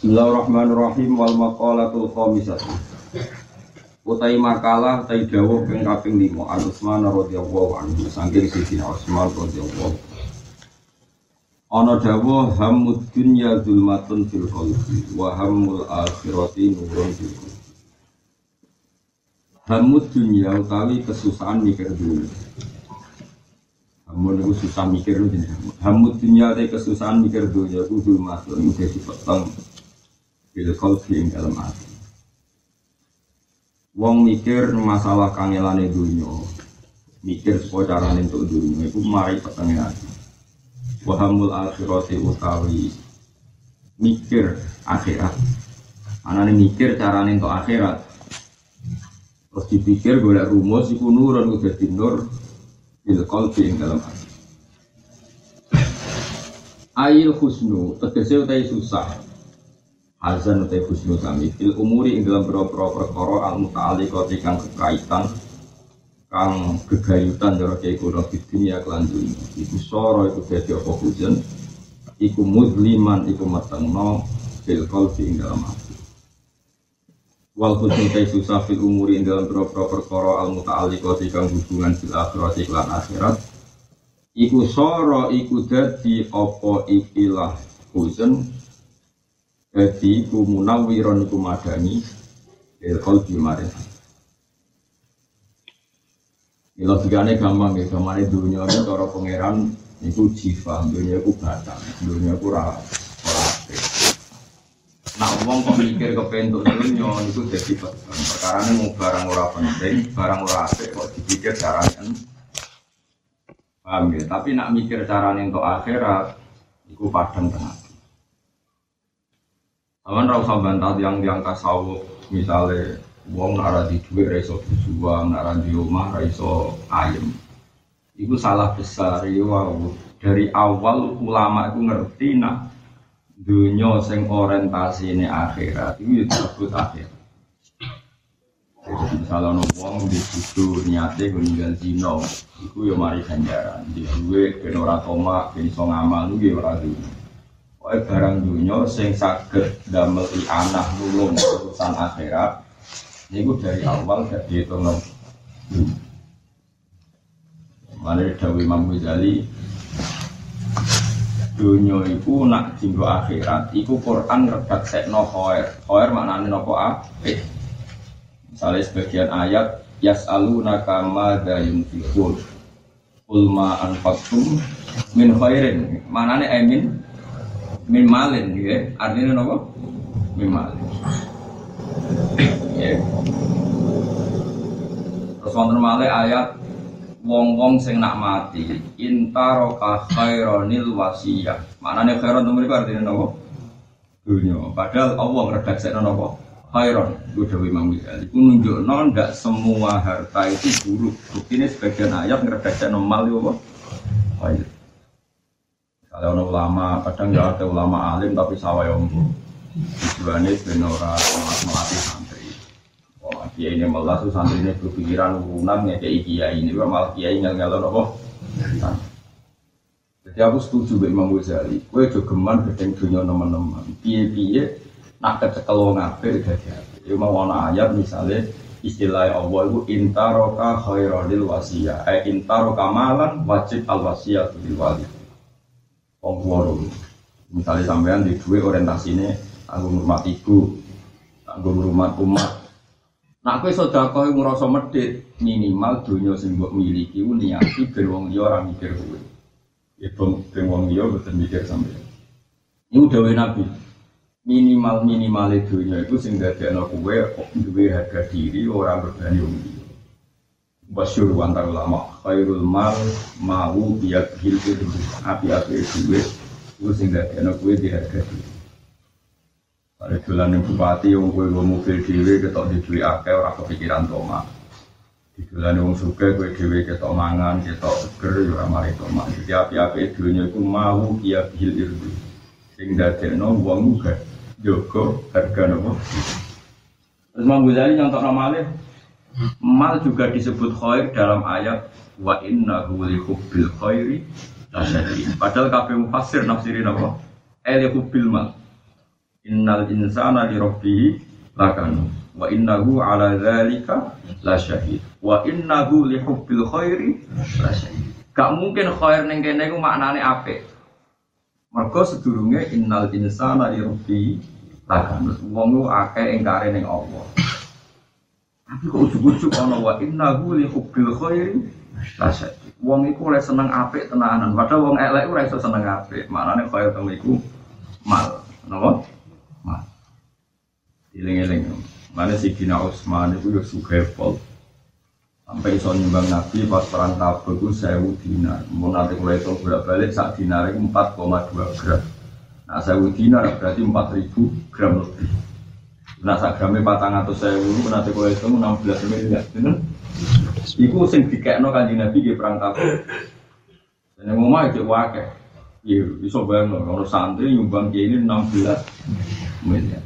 Bismillahirrahmanirrahim. Wal maqalatul khamisah. Utai makalah utai dawuh ping kaping 5 An Utsman radhiyallahu anhu. Saking Sayyidina Utsman radhiyallahu Ana dawuh hamud dunya zulmatun fil qalbi wa hammul akhirati nurun fil qalbi. Hamud dunya utawi kesusahan mikir dunia. Hamud itu susah mikir itu Hamud dunya utawi kesusahan mikir dunia itu zulmatun. Jadi petang bil qalbi ing dalam hati. Wong mikir masalah kangelane dunia, mikir supaya carane untuk dunia itu mari petenge hati. Wahamul akhirati utawi mikir akhirat. Anane mikir carane untuk akhirat. Terus dipikir golek rumus iku nurun udah nur bil qalbi dalam hati. Ail husnu tegese utai susah azan utai husnu sami fil umuri ing dalam boro-boro perkara al muta'alliqati kang kekaitan kang gegayutan cara kiai kuno di dunia kelan dunia iku soro iku dadi apa hujan iku mudliman iku matengno fil qalbi ing dalam hati. Wal husnu tay susah fil umuri ing dalam boro-boro perkara al muta'alliqati kang hubungan fil akhirati kelan akhirat. Iku soro iku dadi apa ikilah hujan jadi ku munawiron ku madani il qalbi maring. Ini logikanya gampang ya, gamane dunia ini cara pangeran itu jiwa, dunia itu batang, dunia itu ora Nah, uang kok mikir ke pentuk dunia itu jadi perkara ini mau barang ora penting, barang ora apik kok dipikir caranya. Paham ya? Tapi nak mikir caranya untuk akhirat, itu padang tengah. Aman rau bantah yang yang tasawuf misalnya wong nara di duit raiso berjuang, nara di rumah raiso ayam. Itu salah besar ya wow. Dari awal ulama itu ngerti nah dunia sing ini akhirat itu ya disebut akhir. Jadi misalnya no wong di situ niatnya meninggal zino, itu ya mari ganjaran. Di duit, kenora tomak, keniso ngamal, itu ya orang dunia. Pokoknya barang dunia sing saged damel anak nulung urusan akhirat niku dari awal gak dihitung. Mana Dawi Imam Ghazali dunia itu nak jinggo akhirat iku Quran redak sekno khoer khoer maknane nopo apik misalnya sebagian ayat yas'alunaka madza yunfiqun. Ulma anfaqtum min khairin. Manane amin min malin ya artinya apa? Min malin ya terus wonten malih ayat wong-wong sing nak mati intaroka khaironil wasiyah. Maknane khairon itu mereka artinya apa? Dunia. Padahal Allah ngredaksekno napa khairon. Itu Dewi Imam Ghazali. Itu nunjukno ndak semua harta itu buruk. Buktinya sebagian ayat ngredaksekno mal itu apa? Khair kalau ada ulama, kadang nggak ada ulama alim tapi sawah ombo. Tujuannya benora melatih santri. Wah, kiai ini malah tuh santri ini berpikiran urunan ya kayak kiai ini, malah kiai nggak nggak apa. Jadi aku setuju dengan Imam Ghazali. Kue juga geman gedeng dunia teman-teman. Piye-piye nak kecekel wong ape udah jadi. Ya mau ana ayat misalnya istilah Allah itu intaroka khairadil wasiyah. Eh intaroka malan wajib al wasiyah bil walid wong Misalnya sampean di dua orientasinya aku rumah ibu, aku rumah umat. Nah, aku sedekah yang ngerasa medit minimal dunia sing mbok miliki ku niati ben wong liya ora mikir kowe. Ya ben wong liya boten mikir sampean. Ini udah Nabi. Minimal minimal dunia itu sing dadekno kowe duwe harga diri orang berbani Basyur antar ulama. Khairul mal mau biak hilfir api-api duit itu sing gak enak gue di harga diri. Ada jalan yang bupati yang gue gue mobil dewe ketok di duit akeh orang kepikiran toma. Di jalan yang suka gue dewe ketok mangan ketok seger ya mari toma. Jadi api-api dunia itu mau biak hilfir sing gak enak uang juga joko harga nopo. Terus Imam Ghazali nyontok normalnya Mal juga disebut khair dalam ayat wa inna li hubbil khairi lasyadid. Padahal kabeh mufassir nafsirin apa? El hubbil mal. Innal insana li rabbihi lakanu wa innahu ala dzalika lasyahid wa innahu li hubbil khairi lasyahid. Gak mungkin khair ning kene iku maknane apik. Mergo sedurunge innal insana li rabbihi lakanu. Wong akeh ingkare ning Allah. Tapi kok ujug-ujug ana wa innahu li hubbil khairi lasyahid. Wong iku oleh seneng apik tenanan, padahal wong elek ora iso seneng apik. Maknane khair temu iku mal. Napa? Mal. Iling-iling. Mana si Kina Utsman itu ya suka pol. Sampai iso nyumbang Nabi pas perang Tabuk itu sewu dinar. Mau nanti kalau itu bolak balik saat dinar itu 4,2 gram. Nah sewu dinar berarti 4000 gram lebih. Nah sak gramnya patang atau sewu nanti kalau itu 16 miliar. Bener? Iku sing dikekno kanjeng Nabi di perang. Dan yang ngomong itu wakil. Iya, bisa bayang kalau santri nyumbang ini 16 miliar.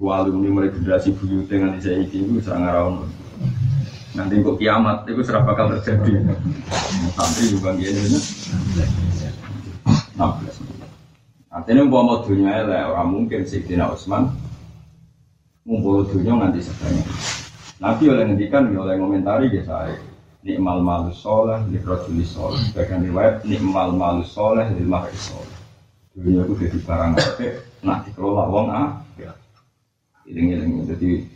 Walu ini mulai generasi buyut dengan saya ini itu serang around. Nanti kok kiamat itu serap bakal terjadi. Santri juga gini. 16. Artinya mau mau dunia lah orang mungkin sih Tina Usman ngumpul dunia nganti sebanyak. Nabi oleh ngendikan oleh komentari dia saya nikmal malus soleh li rojuli soleh. Sebagian riwayat nikmal malus soleh li mahri soleh. Dunia itu jadi barang apa? Nak dikelola wong ah iling-iling jadi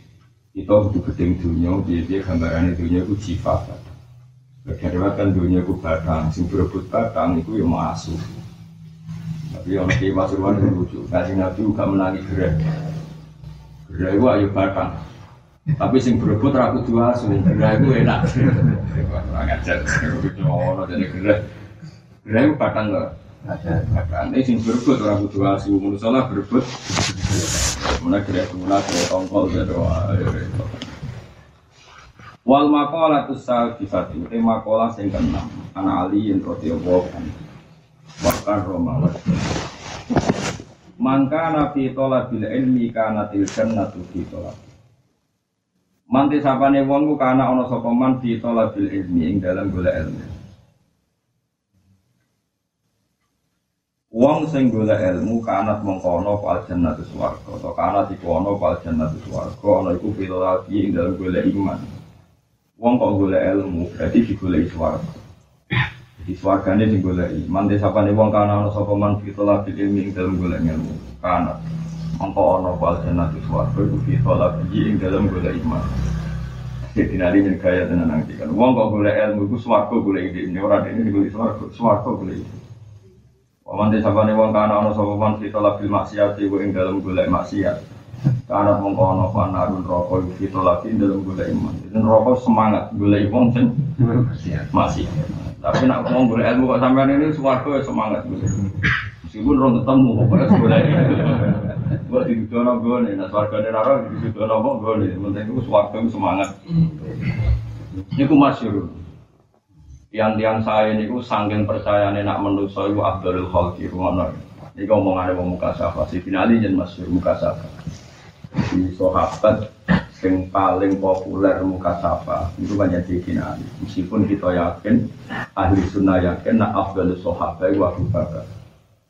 kita butuh gedeng dunia dia dia gambaran dunia itu sifat bagian lewat kan dunia itu batang sing berebut batang itu yang masuk tapi yang di pasuruan itu lucu kasih nabi juga menangi gerak gerak itu ayo batang. Tapi sing berebut ragu dua sulit gerak itu enak. Orang ajar ngono jadi gerak gerak itu batang loh batang. Ini sing berebut ragu dua sulit menurut saya berebut. Mana kira kira kira tongkol jadi wah. Wal makola tu sal kisatu, eh makola sing keenam, anak Ali yang radhiyallahu anhu. Bahkan Roma Mangka nabi tola bil ilmi kana til jannatu fi tola. Manti sapane wong ku kana ana sapa man fi tola bil ilmi ing dalam golek ilmu. Wong sing golek ilmu kanat mengko ana pal jannatu swarga atau kanat iku ana pal jannatu swarga ana iku filati ing dalam golek iman. Wong kok golek ilmu berarti digoleki swarga. Di swargane sing golek iman desapane wong kana ana sapa man filati ilmi ing dalam golek ilmu. Kanat mengko ana pal jannatu swarga iku filati ing dalam golek iman. Jadi nanti yang kaya tenan nanti kan. Wong kok golek ilmu iku swarga golek ini ora dene golek swarga, swarga golek Waman desa bani wong kana ono sapa man kita labil maksiat iku ing dalam golek maksiat. Kana mongko ono panarun rokok kita lagi dalam golek iman. Itu rokok semangat golek wong sing maksiat. Tapi nak ngomong golek ilmu kok sampean ini swarga ya semangat golek. Meskipun rong ketemu pokoknya golek. Buat di dunia gone, nah swarga ini nara di dunia apa gone. Penting itu swarga itu semangat. Ini ku masyur yang tiang saya ini ku sangking percaya nak menuso itu Abdul Khalqi ngono. Ini omongannya mau muka safa si finali jen masyur muka safa. Di sahabat yang paling populer muka safa itu banyak di finali. Meskipun kita yakin ahli sunnah yakin nak Abdul sahabat itu Abu Bakar.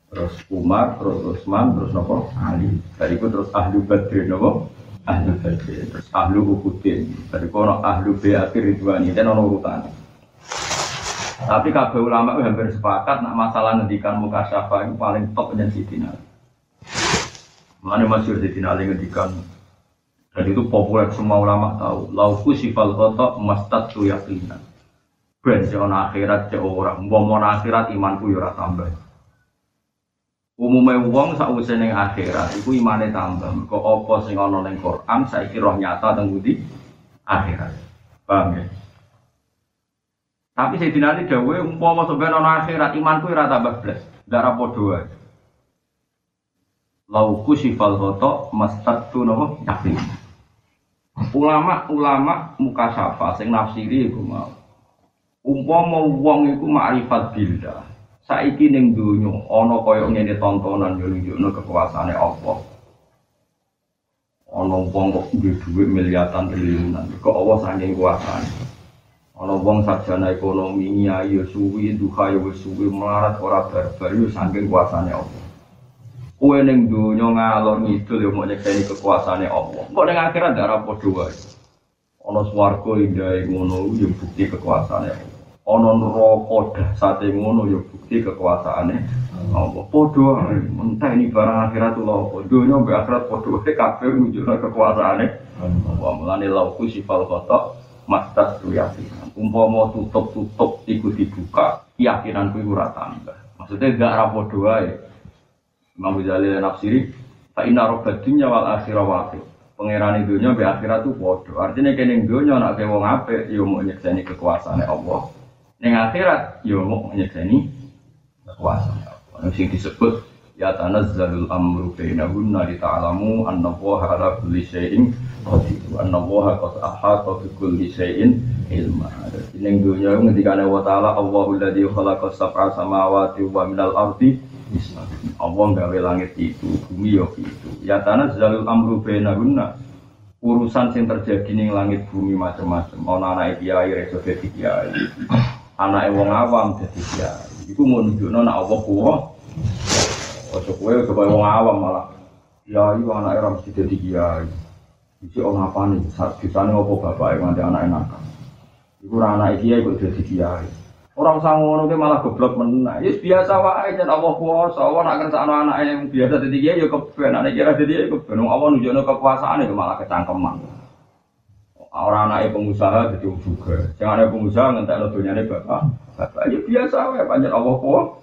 Terus Umar, terus Utsman, terus nopo Ali. Dari itu terus ahli Badri nopo ahli Badri. Terus ahli Uhudin. Dari kono ahli Beatir Ridwani. Dan ono urutan. Tapi kabeh ulama itu hampir sepakat nak masalah ngendikan muka syafa itu paling top dan Sidina. Mana masyur Sidina Ali ngendikan dan itu populer semua ulama tahu. Lauku sifal kotok mastad tu yakinan. Ben seorang akhirat cek orang, mau akhirat imanku yura tambah. Umumnya wong sakwise ning akhirat iku imane tambah. Kok apa sing ana ning Quran saiki roh nyata teng akhirat. Paham ya? Tapi saya dinali dawe umpama sampeyan ana akhirat imanku ora tambah blas. Ndak ra padha. Lauku sifal khoto mastatu nopo yakin. Ulama-ulama muka syafa sing nafsiri iku mau. Umpama wong iku makrifat billah. Saiki ning donya ana kaya ngene tontonan yo nunjukno kekuasaane Allah. Ana wong kok duwe dhuwit miliaran triliunan. Kok Allah saking kuasane. Ana wong sarjana ekonomi ya suwi, duha wis suwi melarat ora barbar yo saking kuasane Allah. Kue neng dunia ngalor ngidul yang mau nyekseni kekuasaannya Allah. Kok neng akhirat gak rapo dua. Ono swargo indah ngono yang bukti kekuasaannya Allah. Ono neraka dahsate ngono yang bukti kekuasaannya Allah. Podo mentah ini barang akhirat loh. Dunia be akhirat podo kabeh nunjukno kekuasaannya Allah. Mulane lauku sifal kotok mastas tu yakin. Umpama tutup-tutup ikut dibuka, keyakinanku itu rata Maksudnya gak rapo dua ya. Imam Ghazali nafsiri fa inna rabbad dunya wal akhirah waqi. Pangeran dunya be akhirat itu bodoh. Artinya kene dunya nak ke wong apik yo mau nyekseni kekuasaane Allah. Ning akhirat yo mau nyekseni kekuasaan Allah. Sing disebut ya tanazzalul amru bainahunna li ta'lamu anna Allah ala kulli syai'in qadir wa anna Allah qad ahata kulli syai'in ilma. Ning dunya ngendikane wa ta'ala Allahu alladzi khalaqa sab'a samawati wa minal ardi Allah gawe langit itu, bumi yo itu. Ya tanah zalul amru guna Urusan yang terjadi ning langit bumi macam-macam. Mau anak kiai reso dadi kiai. Anak wong awam dadi kiai. Iku mau nunjukno nek Allah kuwa. Ojo kowe coba wong awam malah. Ya iya anak era mesti dadi kiai. Iki orang apa nih? Saat kita nih ngopo bapak yang nanti anak enak. Iku anak kiai kok kiai. Orang sangono ke malah goblok menang. Ya biasa wae jan Allah kuasa. Allah nak kersane anak yang biasa dadi kiai ya keben. Anak kira dadi kiai keben. Allah nunjukno kekuasaan itu malah kecangkeman. Orang anak pengusaha jadi juga. Jangan ada pengusaha ngentek dunyane bapak. Bapak ya biasa wae panjang Allah kuasa.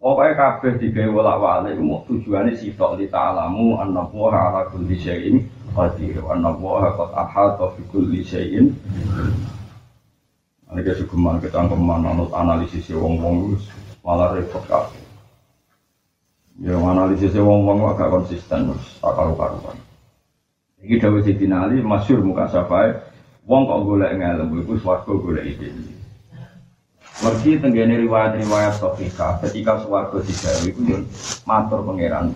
Pokoknya kabeh digawe walak-walik mau tujuannya sitok di ta'alamu anna wa ala kulli syai'in qadir wa anna wa qad ahata syai'in ini kayak sugeman, ketangkeman, anut analisis wong-wong malah repot kabeh. Ya analisis wong-wong agak konsisten, tak karu-karuan. Ini Dawe Sidina Ali, masyur muka wong kok golek ngelem, itu suarga golek ide. Mergi tenggene riwayat-riwayat Sofika, ketika suarga digawe itu yang matur pangeran.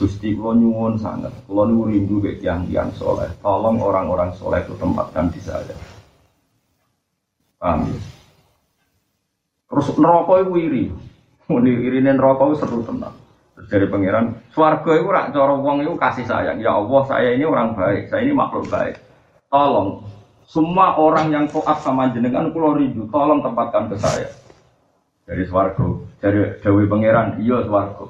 Gusti kulo nyuwun sangat, kulo nyuwun rindu ke tiang-tiang soleh. Tolong orang-orang soleh itu tempatkan di saya. Paham? Terus neraka itu iri. Muni irine neraka itu seru tenang. Terus dari pangeran, swarga itu rak cara wong itu kasih sayang. Ya Allah, saya ini orang baik, saya ini makhluk baik. Tolong semua orang yang taat sama jenengan pulau rindu, tolong tempatkan ke saya. Dari swarga, dari Dewi pangeran, iya swarga.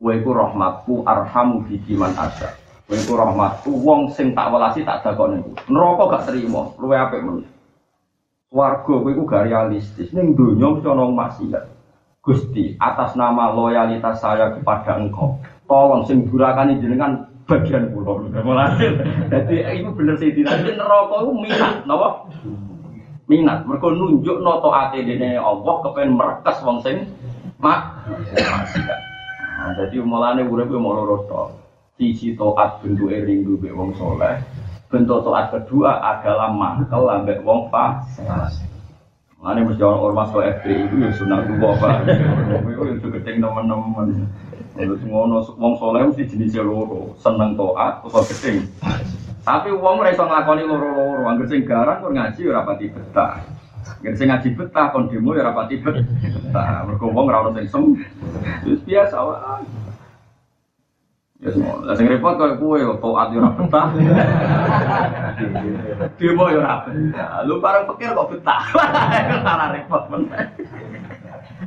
Kue ku rahmatku arhamu biki man asya. Ku rahmatku wong sing tak welasi tak dakoni. Neraka gak terima, luwe apik meneh. Warga kowe iku gak realistis. Ning donya mesti ana maksiat. Gusti, atas nama loyalitas saya kepada engkau, tolong sing durakani jenengan bagian. Mulai, jadi itu bener sih. Jadi neraka itu minat, napa? Minat. Mereka nunjuk noto ate dene Allah kepen merekas wong sing mak. Nah, jadi mulane urip mau loro to. Sisi toat bentuke rindu mbek wong soleh, bentuk toat kedua adalah mangkel ambek wong fasik. Mana mesti orang ormas ke FPI itu ya sunah dua pak. Itu yang gedeng teman-teman. Terus ngono wong soleh mesti jenis loro, seneng toat atau gedeng. Tapi wong mereka ngelakoni loro-loro, angger sing garang kok ngaji ora pati betah. Angger sing ngaji betah kon demo ya ora pati betah. Mergo wong ora ono sing sem. Wis biasa wae. Ya semua. Lah sing repot koyo kowe taat yo ora betah. Demo yo ora betah. Lu bareng pikir kok betah. Ora repot men.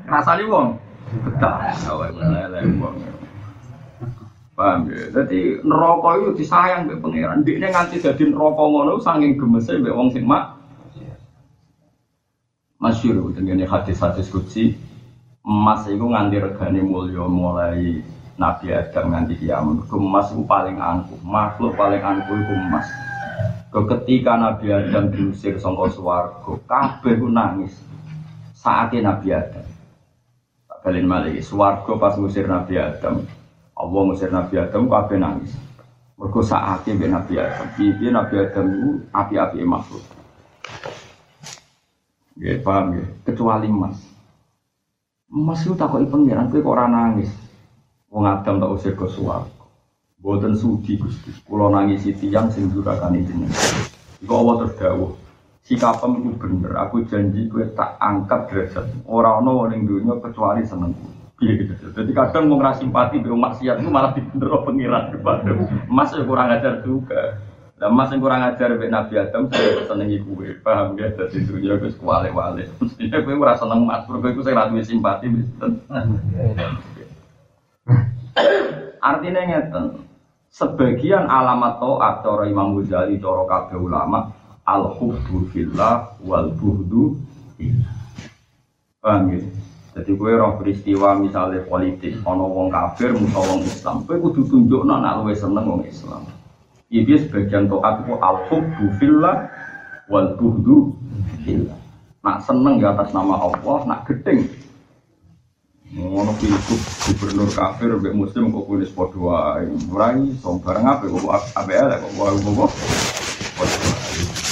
Rasane wong betah. Wong. Paham ya? Jadi neraka itu disayang mbek pangeran. Dikne nganti dadi neraka ngono saking gemese mbek wong sing mak. Masyur dengan hadis-hadis kutsi emas itu nganti regane mulya mulai Nabi Adam nganti kiamat. Emas itu paling angkuh, makhluk paling angkuh itu emas. Ketika Nabi Adam diusir sangka swarga, kabeh nangis. Saatnya Nabi Adam. Tak balen malih, swarga pas ngusir Nabi Adam. Allah ngusir Nabi Adam kabeh nangis. Mergo saatnya Nabi Adam. Piye Nabi Adam itu api-api makhluk. Ya, paham ya? Kecuali emas. Emas itu takoki pangeran kowe kok nangis. Wong Adam tak usir ke suwarga. Boten sudi Gusti. Kula nangisi tiyang sing durakani jenengan. Iku Allah terdawuh. Sikapem itu bener. Aku janji kowe tak angkat derajat. Ora ana ning donya kecuali seneng. Jadi kadang mau ngerasa simpati be maksiat itu malah dibendero pengiran kepada Mas yang kurang ajar juga. Dan mas yang kurang ajar be Nabi Adam saya senengi kue, paham ya? Jadi dunia gue kuale wale. Mestinya gue merasa seneng mas, gue itu saya ratu simpati. Artinya ngeten, sebagian alamat to'at cara Imam Ghazali, cara kabeh ulama, al hubbu fillah wal buhdu Paham ya? Jadi gue roh peristiwa misalnya politik, ono wong kafir, musuh wong Islam, gue kudu tunjuk nak luwe seneng wong Islam. Ini sebagian toat itu al hubbu fillah wal buhdu fillah. Nak seneng di atas nama Allah, nak gedeng. Ngono pilgub gubernur kafir mbek muslim kok kulis padha wae. Ora iso bareng apa kok ape ala kok wae kok.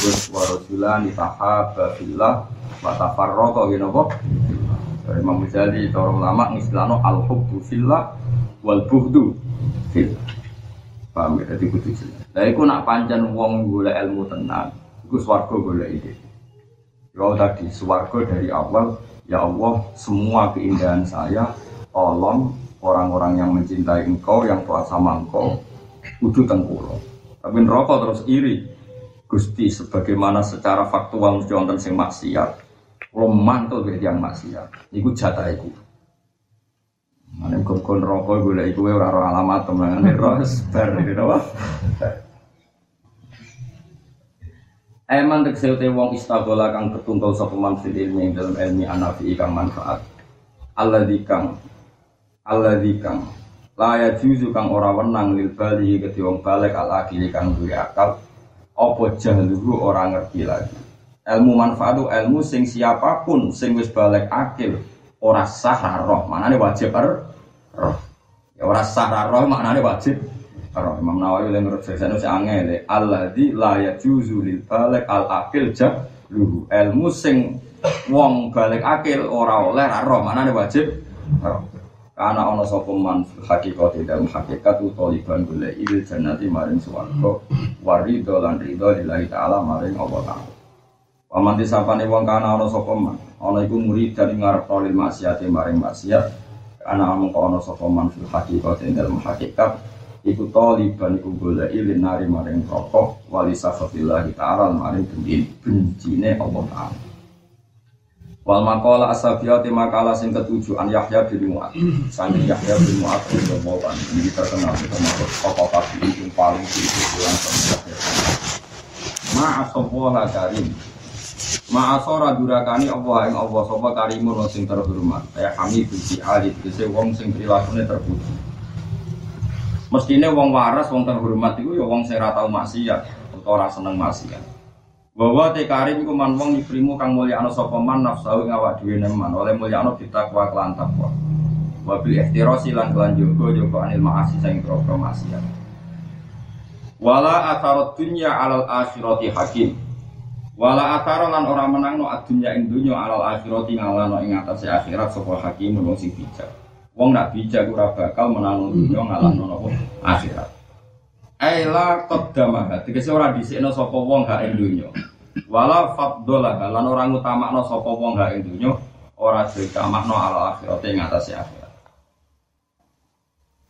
Wis warasulan tahaba fillah wa tafarraqa ngene apa? Imam Ghazali, para ulama ngistilahno al hubbu fillah wal buhdu fillah. Paham ya? Jadi kudu jelas. Lah iku nak pancen wong golek ilmu tenang, iku swarga golek ide. Ya tadi swarga dari awal, ya Allah, semua keindahan saya tolong orang-orang yang mencintai engkau, yang taat sama engkau, kudu tengkulo. Tapi neraka terus iri. Gusti sebagaimana secara faktual mesti wonten sing maksiat, mantul dari yang maksiat, itu jatah. Mana kon rokok gue iku ora ora alamat teman roh bar gitu apa? Eman tegese te wong istagola kang ketuntul sapa man fil ilmi dalam ilmi anafi kang manfaat. Alladzi kang alladzi kang. La juzu kang ora wenang lil bali ke wong balik al akili kang duwe akal. Apa jahluhu ora ngerti lagi. Ilmu manfaat itu ilmu sing siapa pun sing wis balik akil ora sah roh. Nih wajib er roh ya ora sah roh nih wajib roh Imam Nawawi yang menurut saya itu angel di layak yajuzu lil balik al akil luhu. Ilmu sing wong balik akil ora oleh roh. Nih wajib? Roh. Karena ono sapa man hakikat dalam hakikat utoliban boleh il jannati maring swarga warido lan ridho lillahi taala maring Allah taala. Paman disapane wong kana ana sapa man. Ana iku murid dari ngarep lil maksiat maring maksiat. Ana mung ana man fil hakikat ing dalem hakikat iku taliban iku golek ilin nari maring rokok wali safatillah ta'ala maring bencine Allah Ta'ala. Wal maqala asabiyati makalah sing ketujuh an Yahya bin Mu'ad. Sami Yahya bin Mu'ad radhiyallahu anhu ini terkenal termasuk tokoh tabi'in yang paling diikuti Yahya. Ma'asawaha karim Ma'asora durakani Allah yang Allah sapa karimun sing terhormat. Ya kami puji ali tegese wong sing prilakune terpuji. Mestine wong waras wong terhormat iku ya wong sing ora tau maksiat utawa ora seneng maksiat. Bahwa te karim iku man wong yukrimu kang ana sapa man nafsu ing awak dhewe neman oleh mulyano ditakwa kelan takwa. Wa bil ihtirasi lan kelan jogo jogo anil maasi sing pro maksiat. Wala atharat dunya alal akhirati hakim. Wala ataro lan ora menang no adunya ing dunya alal akhirati ngalano ing atase akhirat sapa hakim wong sing bijak. Wong nak bijak ora bakal menang dunya ngalano nopo akhirat. Aila qaddamah tegese ora dhisikno sapa wong gak ing dunya. Wala faddolah lan ora ngutamakno sapa wong gak ing dunya ora ditamakno alal akhirati ing atase akhirat.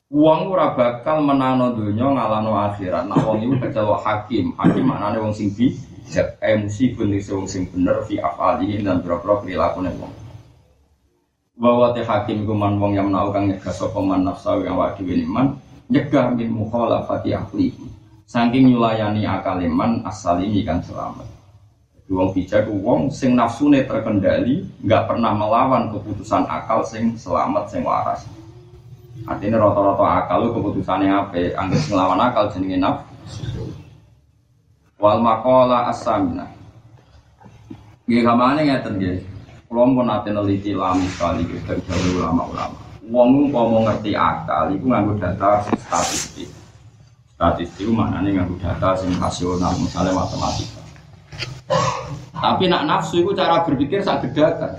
Wong ora bakal menang dunya ngalano akhirat. Nah wong iku kecelok hakim. Hakim maknane wong sing bijak emosi benih wong sing bener fi afali dan berapa perilaku wong bahwa teh hakim kuman wong yang menahu kang nyegah sapa man yang wadi man nyegah min mukhalafati ahli. Saking nyulayani akaliman asal ini kan selamat. Wong bijak wong sing nafsune terkendali nggak pernah melawan keputusan akal sing selamat sing waras. Artinya rata-rata akal keputusannya apa anggap ngelawan akal jenenge nafsu. Wal makola asamina Gak kamane ngeten nggih. Kula pun nate neliti lami sekali dari jauh ulama-ulama. Wong mau ngerti akal iku nganggo data statistik. Statistik itu maknanya nganggo data sing rasional, misalnya matematika. Tapi nak nafsu itu cara berpikir sak bedakan.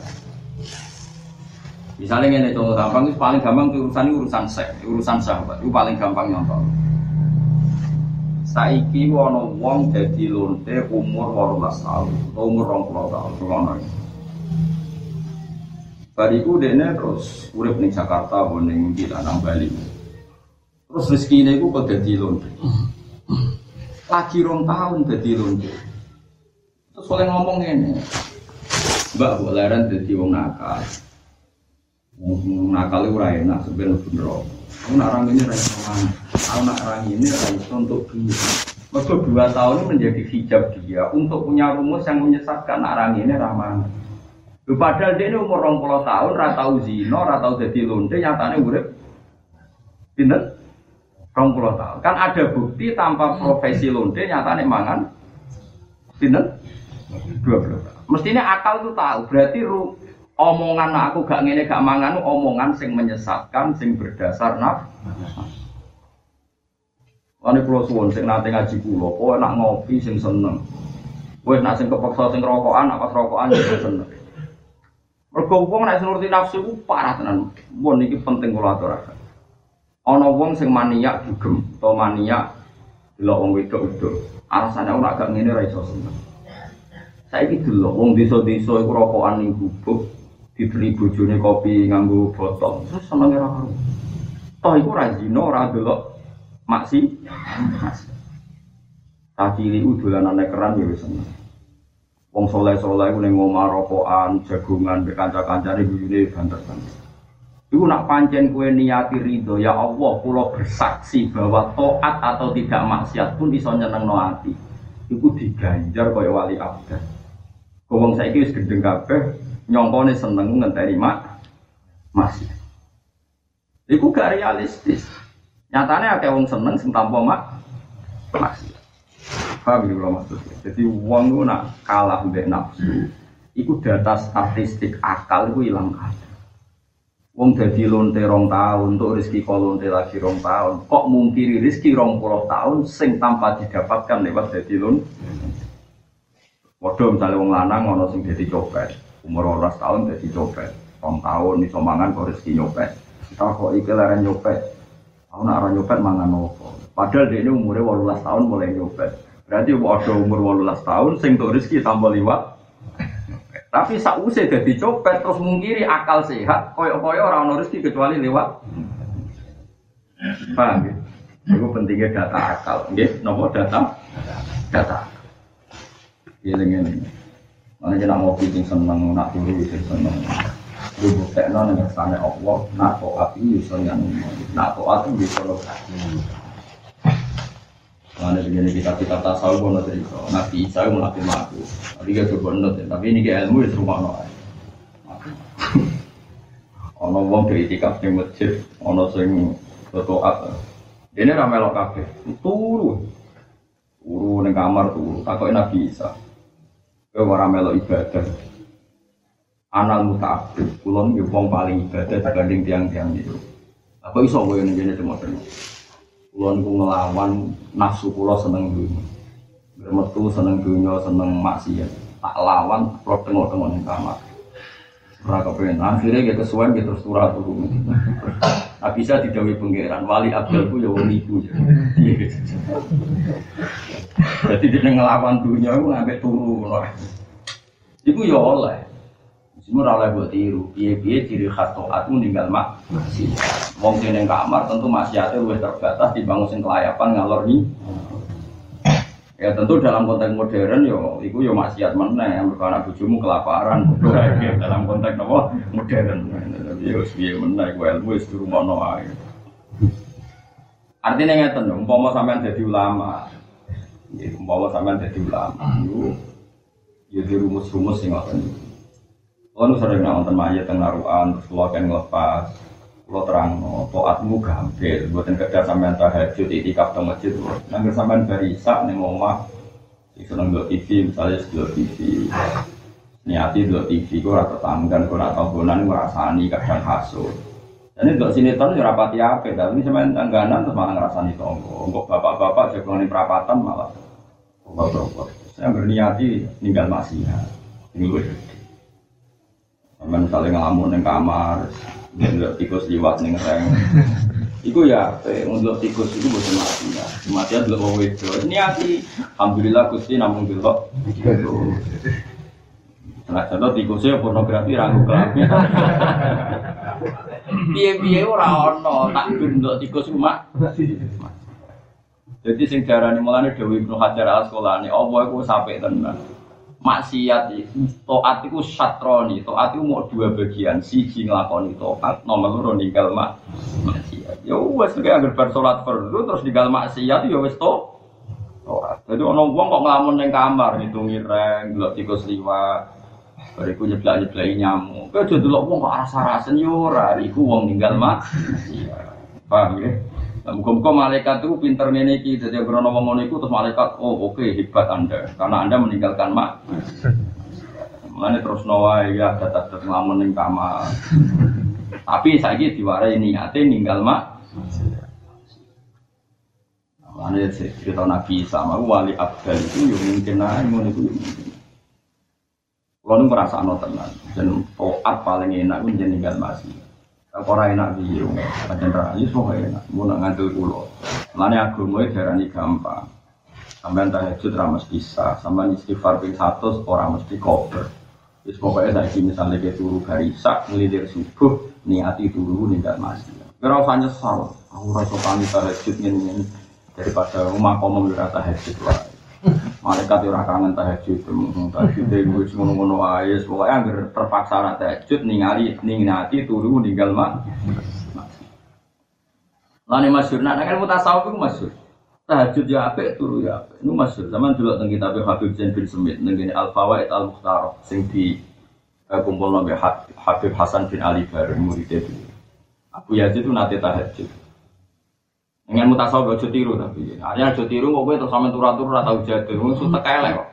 Misalnya ini contoh gampang itu paling gampang itu urusan urusan seks, urusan sahabat itu paling gampang nyontoh. Saiki ana wong dadi lonte umur 18 tahun, umur 20 tahun. Bariku dene terus urip ning Jakarta apa ning di Lanang Bali. Terus rezeki ini ku kok dadi lonte. Lagi rong tahun dadi lonte. Terus oleh ngomong ini, Mbak boleran dadi wong nakal. Wong nakal ora enak sebenarnya bener. Aku nak orang ini rasa mana? Aku nak orang ini rasa untuk dia. Mereka dua tahun ini menjadi hijab dia untuk punya rumus yang menyesatkan orang ini ramah. Lu padahal dia ini umur 20 tahun, ratau zino, ratau jadi lonte, nyatanya urip. Pinter? 20 tahun. Kan ada bukti tanpa profesi lonte, nyatanya mangan. Pinter? 20 tahun. Mestinya akal itu tahu, berarti ru, omongan aku gak ngene gak mangan omongan sing menyesatkan, sing berdasar naf. Wani pulau suwon sing nate ngaji pulau, kowe nak ngopi sing seneng. Kowe nak sing kepeksa sing rokokan, nak pas rokokan sing seneng. Mergo wong nek nuruti nafsu ku parah tenan. Mun iki penting kula aturaken. Ana wong sing maniak dugem utawa maniak delok wong wedok-wedok. Alasane ora gak ngene ra iso seneng. Saiki delok wong desa-desa iku rokokan ning gubuk, dibeli bojone kopi nganggo botol. Terus senenge ra karo. Toh iku ra zina, ora delok maksi. Tak cilik dolanane keran ya seneng. Wong soleh soleh ning ngomah rokokan, jagungan, be kanca-kancane guyune banter-banter. Iku nak pancen kue niati ridho ya Allah, pulau bersaksi bahwa toat atau tidak maksiat pun iso nyeneng no hati. Iku diganjar kaya wali abad. Wong saiki wis gendeng kabeh, nyongkone seneng ngenteni mak maksiat. Iku gak realistis. Nyatanya akeh wong seneng sing mak maksiat. Paham ya kalau maksudnya? Jadi uang itu nak kalah mbek nafsu. Iku data statistik akal itu hilang kabeh. Wong jadi lonte rong tahun untuk rezeki kok lonte lagi rong tahun. Kok mungkiri rezeki rong puluh tahun sing tanpa didapatkan lewat jadi lon. Waduh misalnya wong lanang ono sing jadi copet. Umur 12 tahun jadi copet. Rong tahun iso mangan kok rezeki nyopet. Kita kok iki leren nyopet. Aku nak ora nyopet mangan opo. Padahal dia ini umurnya 18 tahun mulai nyopet. Berarti ada umur 18 tahun sing untuk rezeki tambah liwat. Tapi sausé dadi copet terus mungkiri akal sehat, koyo-koyo orang ono rezeki kecuali lewat. Paham ya? Itu pentingnya data akal, nggih, nomor data data. Iya ini. Mana jenang ngopi sing seneng, nak turu sing seneng. Lu buktekno ning kersane Allah, nak taat iso yang nak taat iso Mana begini kita kita tasawuf ada itu. Nabi Isa melatih mati. Kita coba nut ya. Tapi ini kayak ilmu itu rumah noai. Ono wong dari tikap di masjid, ono sing berdoa. Ini ramai lo kafe. Turu, turu neng kamar turu. Takokin Nabi Isa. Kau ramai lo ibadah. Anal mutaabid, kulon wong paling ibadah dibanding tiang-tiang itu. Apa iso gue ini cuma terima. Kulon ku ngelawan nafsu kulo seneng dunia. Bermetu seneng dunia, seneng maksiat. Tak lawan, lo tengok-tengok di kamar. Ora kepengen. Akhirnya kita kesuwen kita terus turun turun. Nah bisa didawi pangeran. Wali Abdul ku ya wong iku. Jadi dia ngelawan dunia itu ngambil turun. Iku ya oleh. Semua oleh buat tiru. Piye-piye ciri khas toat meninggal mak. Wong sing ning kamar tentu maksiate luwih terbatas dibangun sing kelayapan ngalor ni. Ya tentu dalam konteks modern yo iku yo maksiat meneh mergo anak bojomu kelaparan dalam konteks apa modern. Yo piye meneh ku ilmu wis dirumono ae. Artinya ngeten dong, umpama sampean dadi ulama. Umpama sampean dadi ulama, yo yo dirumus-rumus sing ngoten. Kalau sering nonton mayat teng naruhan, terus kalau kan ngelepas, kalau terang, toatmu gampil, buatin kerja sampean tahajud, itikaf teng masjid, nanti sampean barisak nih omah, seneng dua TV, misalnya dua TV, niati dua TV, gue rata tanggan, gue rata bonan, gue rasani kadang hasut. Dan ini dua sinetron ya rapati apa, ini sampean tangganan terus malah ngerasani tonggo, untuk bapak-bapak jagoan perapatan malah, bapak-bapak. Saya berniati tinggal masih, ini gue Sampai misalnya ngelamun di kamar, ngelok tikus liwat nih reng. Iku ya, ngelok tikus itu bukan mati ya. Mati adalah orang itu. Ini hati, alhamdulillah gusti namun dulu. Nah, contoh tikusnya pornografi ragu kelamin. Piye-piye ora ono tak gendok tikus cuma. Jadi sing darani mulane Dewi Ibnu Hajar Al Asqalani, Allah iku sampai tenan. Maksiat taat itu satroni, taat itu mau dua bagian, siji nglakoni taat, nomor loro ninggal mak maksiat. Ya wes kayak agar bar fardu terus ninggal maksiat ya wes to. Taat. Jadi ono wong kok ngelamun ning kamar ngitungi reng, delok tikus liwat, Bariku nyeblak nyeblaki nyamuk. Kowe aja delok wong kok rasa-rasen yo ora, iku wong ninggal mak. Paham ya? Nah, muka-muka malaikat itu pinter ngene iki, dadi krono wong ngono iku terus malaikat, oh oke hebat Anda karena Anda meninggalkan mak. Mulane terus nawa ya dadak nglamun ning kamar. Tapi saiki diwarai niate ninggal mak. Mulane cerita Nabi sama wali abdal itu yo mungkin ae ngono iku. Kalau nu merasa no tenan, dan toat paling enak itu ninggal masih. Ora enak piye wong. Pancen ra iso kok enak. Mun nak ngandel kula. Mane agama darani gampang. Sampeyan tahajud ra mesti sah, sampeyan istighfar ping 100 ora mesti kober. Wis pokoke saiki misale ke turu garisak nglilir subuh niati turu ninggal masih. Ora usah nyesal. Aku ora iso tani tahajud ngene daripada rumah komo ora tahajud wae. Malaikat ora kangen tahajud, tahajud itu wis ngono-ngono ae, pokoke anggere terpaksa ora tahajud ningali ningati turu ninggal mak. Lane masyhur, nek kan mutasawuf iku masyhur. Tahajud ya apik, turu ya apik. Iku masyhur. Zaman dulu teng kitab Habib Zain bin Semit teng Al Fawaid Al Mukhtar sing di eh, kumpul Habib Hasan bin Ali bareng muridnya dulu. Abu Yazid itu nate tahajud. Dengan mutasawuf ojo tiru tapi. Hanya ojo tiru kok kowe terus sampe turu-turu ora tau jadul. Wong sutek elek kok.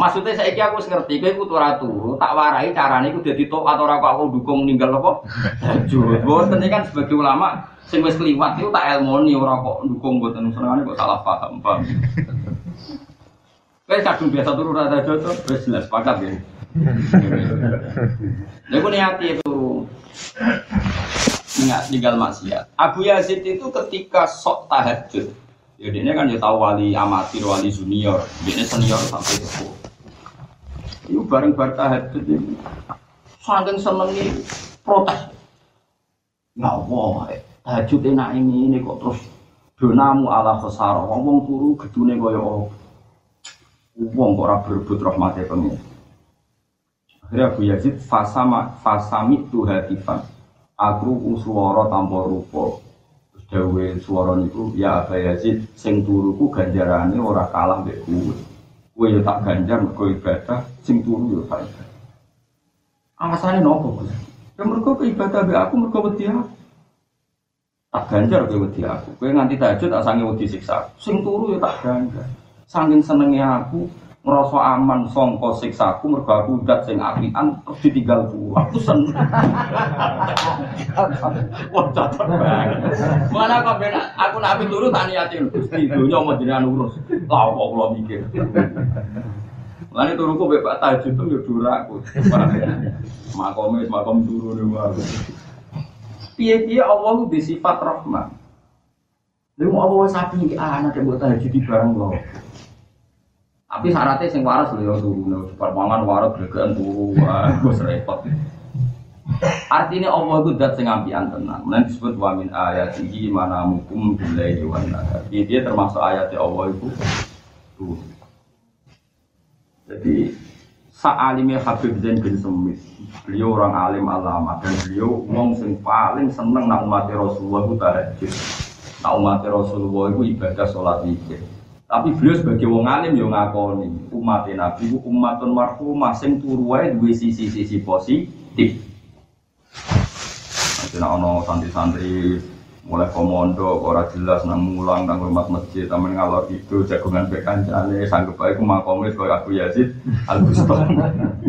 Maksudnya saiki aku wis ngerti kowe iku turu-turu, tak warai carane iku dadi tok atau ora kok aku dukung ninggal apa? Tahajud. Boten kan sebagai ulama sing wis kliwat iku tak elmoni ora kok dukung boten senengane kok salah paham, paham. Kowe kadung biasa turu ora tahajud wis jelas sepakat ya. Lha kok niati turu tinggal maksiat. Abu Yazid itu ketika sok tahajud, ya dia kan ya tahu wali amatir, wali junior, dia senior sampai itu. Itu bareng-bareng tahajud ini, saking senengnya protes. Ya Allah, tahajud enak ini, ini kok terus donamu ala khosar, wong wong turu gedune kaya apa? Wong kok ora berebut rahmate pengen. Akhirnya Abu Yazid fasama fasami tuhatifan aku suara tanpa rupa. Terus dawe suara niku ya Aba Yazid sing turuku ganjarane ora kalah mbek kowe. Kowe ya tak ganjar mergo ibadah sing turu ya tak ibadah. Alasane nopo Gus? Ya mergo ibadah mbek aku mergo wedi tak ganjar kowe wedi aku. Kowe nganti tahajud tak sange wedi siksa sing turu ya tak ganjar. Saking senenge aku ngerasa aman songko siksaku mergo aku udah sing apian terus ditinggal turu aku seneng. Wah cocok banget. Mana kok ben aku nak api turu tak niatin. Gusti donya mau jenengan urus. Lah kok kula mikir? Lani turuku bebak tahajud itu ya duraku makom makom turu nih aku piye-piye Allah di sifat rahman Lalu Allah sapi anak yang buat tahajud di barang loh tapi syaratnya sing waras lho ya turu, nek cepat mangan waras gregekan turu, wis repot. Artinya Allah itu dat sing ampian tenang. Nanti disebut wa min ayatihi mana mukum billahi wa nahar. Dia termasuk ayatnya Allah itu tuh. Jadi Sa'alimnya Habib Zain bin Semit Beliau orang alim alama Dan beliau ngomong sing paling seneng Nak umat Rasulullah itu tahajud Nak umat Rasulullah itu ibadah sholat wikir tapi beliau sebagai wong alim yo ngakoni umat Nabi ku umatun marhumah sing turu wae duwe sisi-sisi positif. Nek ana santri-santri mulai komodo ora jelas nang mulang nang rumah masjid tamen ngalor itu jagungan be kancane sanggup bae ku makome koyo Abu Yazid Al Bustami.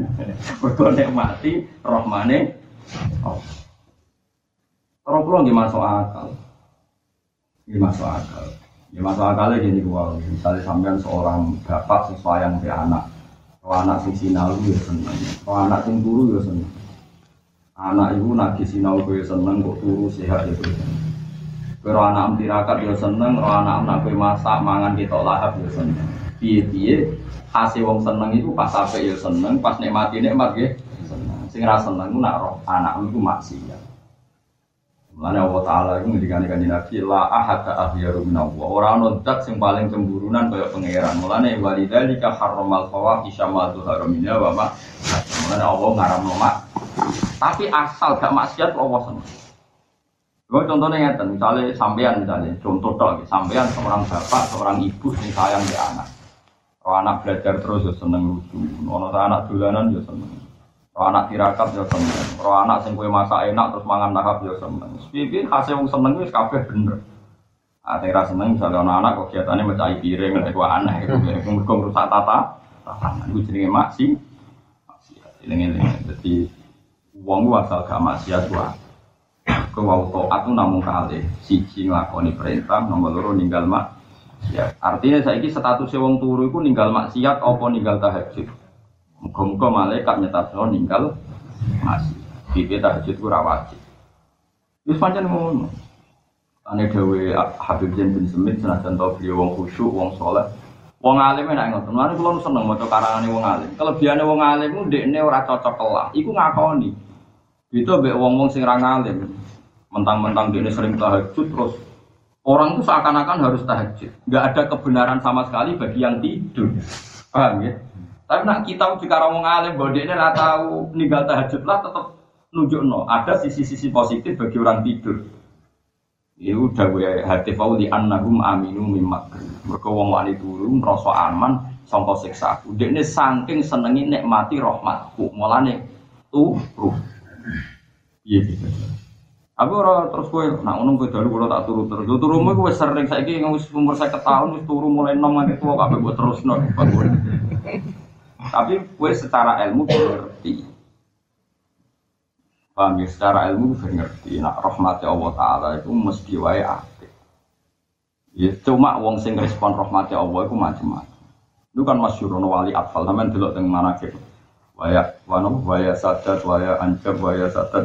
Mergo nek mati rohmane oh. Orang pulang nggih masuk akal. Nggih masuk akal. Ya masalah kali gini gua, misalnya sampean seorang bapak sesuai yang ke anak, kalau anak sing sinau ya seneng, kalau anak sing turu ya seneng. Anak ibu nagi sinau gue seneng kok turu sehat ya seneng. Karo anak tirakat ya seneng, ro anak nak masak mangan kita lahap ya seneng. Piye-piye hasil wong seneng itu pas apik ya seneng, pas nikmati nikmat nggih seneng. Sing ra seneng ku nak roh anak iku maksiat. Mulane Allah Taala itu ngendikane kanjeng Nabi la ahada akhyaru min Allah. Ora ono zat sing paling cemburunan kaya pangeran. Mulane walidzalika harramal fawahisha ma dzahara minha wa ma. Mulane Allah ngaramno mak. Tapi asal gak maksiat Allah seneng. Gue contohnya ngeten, misalnya sampean misalnya, contoh dong, sampean seorang bapak, seorang ibu yang sayang di anak. Kalau anak belajar terus ya seneng lucu, kalau anak dolanan ya seneng. Kalau anak tirakat ya seneng. Kalau anak sing kue masak enak terus mangan lahap ya seneng. Pipi hasil wong seneng wis kabeh bener. Ah rasa seneng misalnya anak anak kegiatannya mencari piring lek ku aneh itu mergo rusak tata tatanan iku jenenge maksi. Eling-eling. Dadi wong asal gak maksiat wae Kewau toat itu namun kali siji nglakoni perintah, nomor loro ninggal mak. Ya, artinya saya ini status wong turu itu ninggal maksiat apa ninggal tahajud. Muga-muga malaikat nyetasno ninggal masih. Bibi tahajud itu wajib. Wis pancen ngono. Ane dawe Habib Zain bin Semit senajan tau beliau wong khusyuk, wong soleh. Wong alim enak ngoten. Mulane kula seneng maca karangane wong alim. Kelebihane wong alim ku ndekne ora cocok kelah. Iku ngakoni. Itu mbek wong-wong sing ra ngalim mentang-mentang dia sering tahajud terus orang itu seakan-akan harus tahajud nggak ada kebenaran sama sekali bagi yang tidur paham ya tapi nak kita jika orang ngalim ini tahu ninggal tahajud lah tetap nunjuk no ada sisi-sisi positif bagi orang tidur. Ya udah gue hati fauli annahum aminu mimak. Mereka wong wani turun rasa aman sangka siksa ini saking senengi nikmati rahmatku. Mulane tuh ruh iya gitu. Aku ora terus kowe nak ngono kowe dalu kula tak turu terus. Yo turumu kowe sering saiki wis umur 50 tahun wis turu mulai nom nganti tuwa kabeh mbok terusno. Tapi kowe secara ilmu ngerti. Paham ya, secara ilmu gue ngerti. Nak rahmati Allah Ta'ala itu mesti wae apik. Ya cuma wong sing respon rahmati Allah itu macam-macam. Itu kan masyhur wali atfal, sampean delok teng manakib waya wano waya sadat waya ancam waya sadat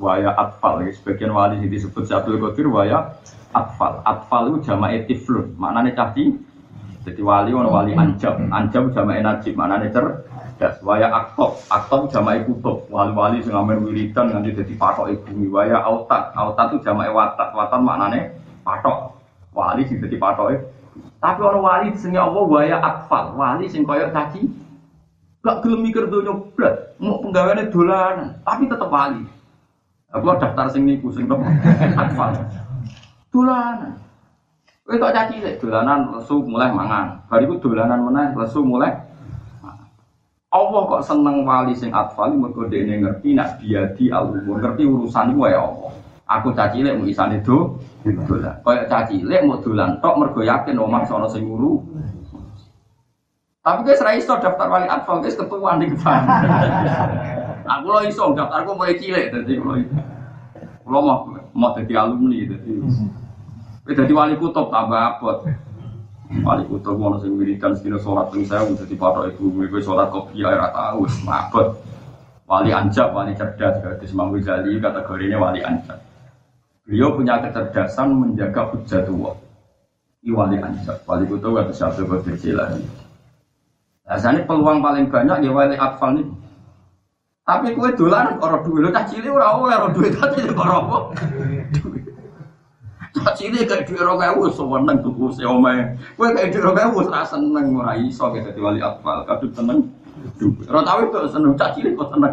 waya atfal sebagian wali ini disebut Abdul Qadir waya atfal atfal itu jamae tiflun maknanya caci jadi wali wano wali ancam ancam jamae najib maknanya cerdas waya aktob. Aktob jamae kutub. Wali wali sing amen wiridan nanti jadi patok bumi. Waya autat. Autat itu jamae watat watat maknanya patok. Wali sing jadi patok tapi orang wali sing Allah waya atfal wali sing koyok caci. Gak gelem mikir donya blas, mau penggaweane dolanan, tapi tetep wali. Aku daftar sing niku sing? Atfal. Dolanan. Kowe kok caci lek dolanan lesu mulai mangan. Bariku dolanan meneh lesu mulai Allah kok seneng wali sing atfal mergo dekne ngerti nak dia di umur ngerti urusan iku ya Allah. Aku caci lek mau isane do dolan. Kaya caci lek mau dolan tok mergo yakin omah sono sing nguru tapi guys rai iso daftar wali atfal guys ketuaan di depan. Aku lo iso daftar aku mulai cilik jadi lo lo mau mau jadi alumni jadi. Jadi wali kutub tambah abot. Wali kutub mau nasi wiridan sekilo sholat pun saya jadi patok ibu gue sholat kopi air tahu mabot. Wali anjak, wali cerdas, jadi Imam Ghazali kategorinya wali anjak. Beliau punya kecerdasan menjaga hujatullah. Ini wali anjak, wali kutub atau siapa Qadir Biasanya peluang paling banyak ya wali atfal nih. Tapi kue dolan karo duit lo cah cilik ora oleh ora duit cilik karo apa? Cilik kayak duit ora ewu seneng tuku. Kue kayak duit ora ewu ora seneng ora iso kayak dadi wali atfal kadut seneng. Ora seneng cilik kok seneng.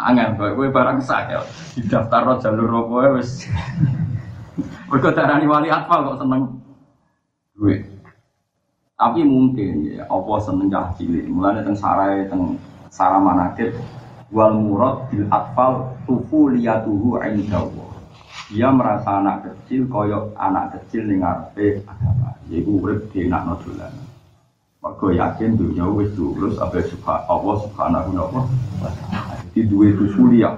Angin kowe kowe barang sak ya. Di daftar jalur apa wis. Mergo darani wali atfal kok seneng duit. Tapi mungkin ya apa seneng cah cilik. Mulane teng sarai teng sara manakib wal murad bil atfal tufu liyatuhu indallah. Dia merasa anak kecil koyok anak kecil ning ngarepe agama. Yaiku urip dienakno dolanan. Mergo yakin dunia wis lulus apa subhan Allah subhanahu wa taala. Itu sulia,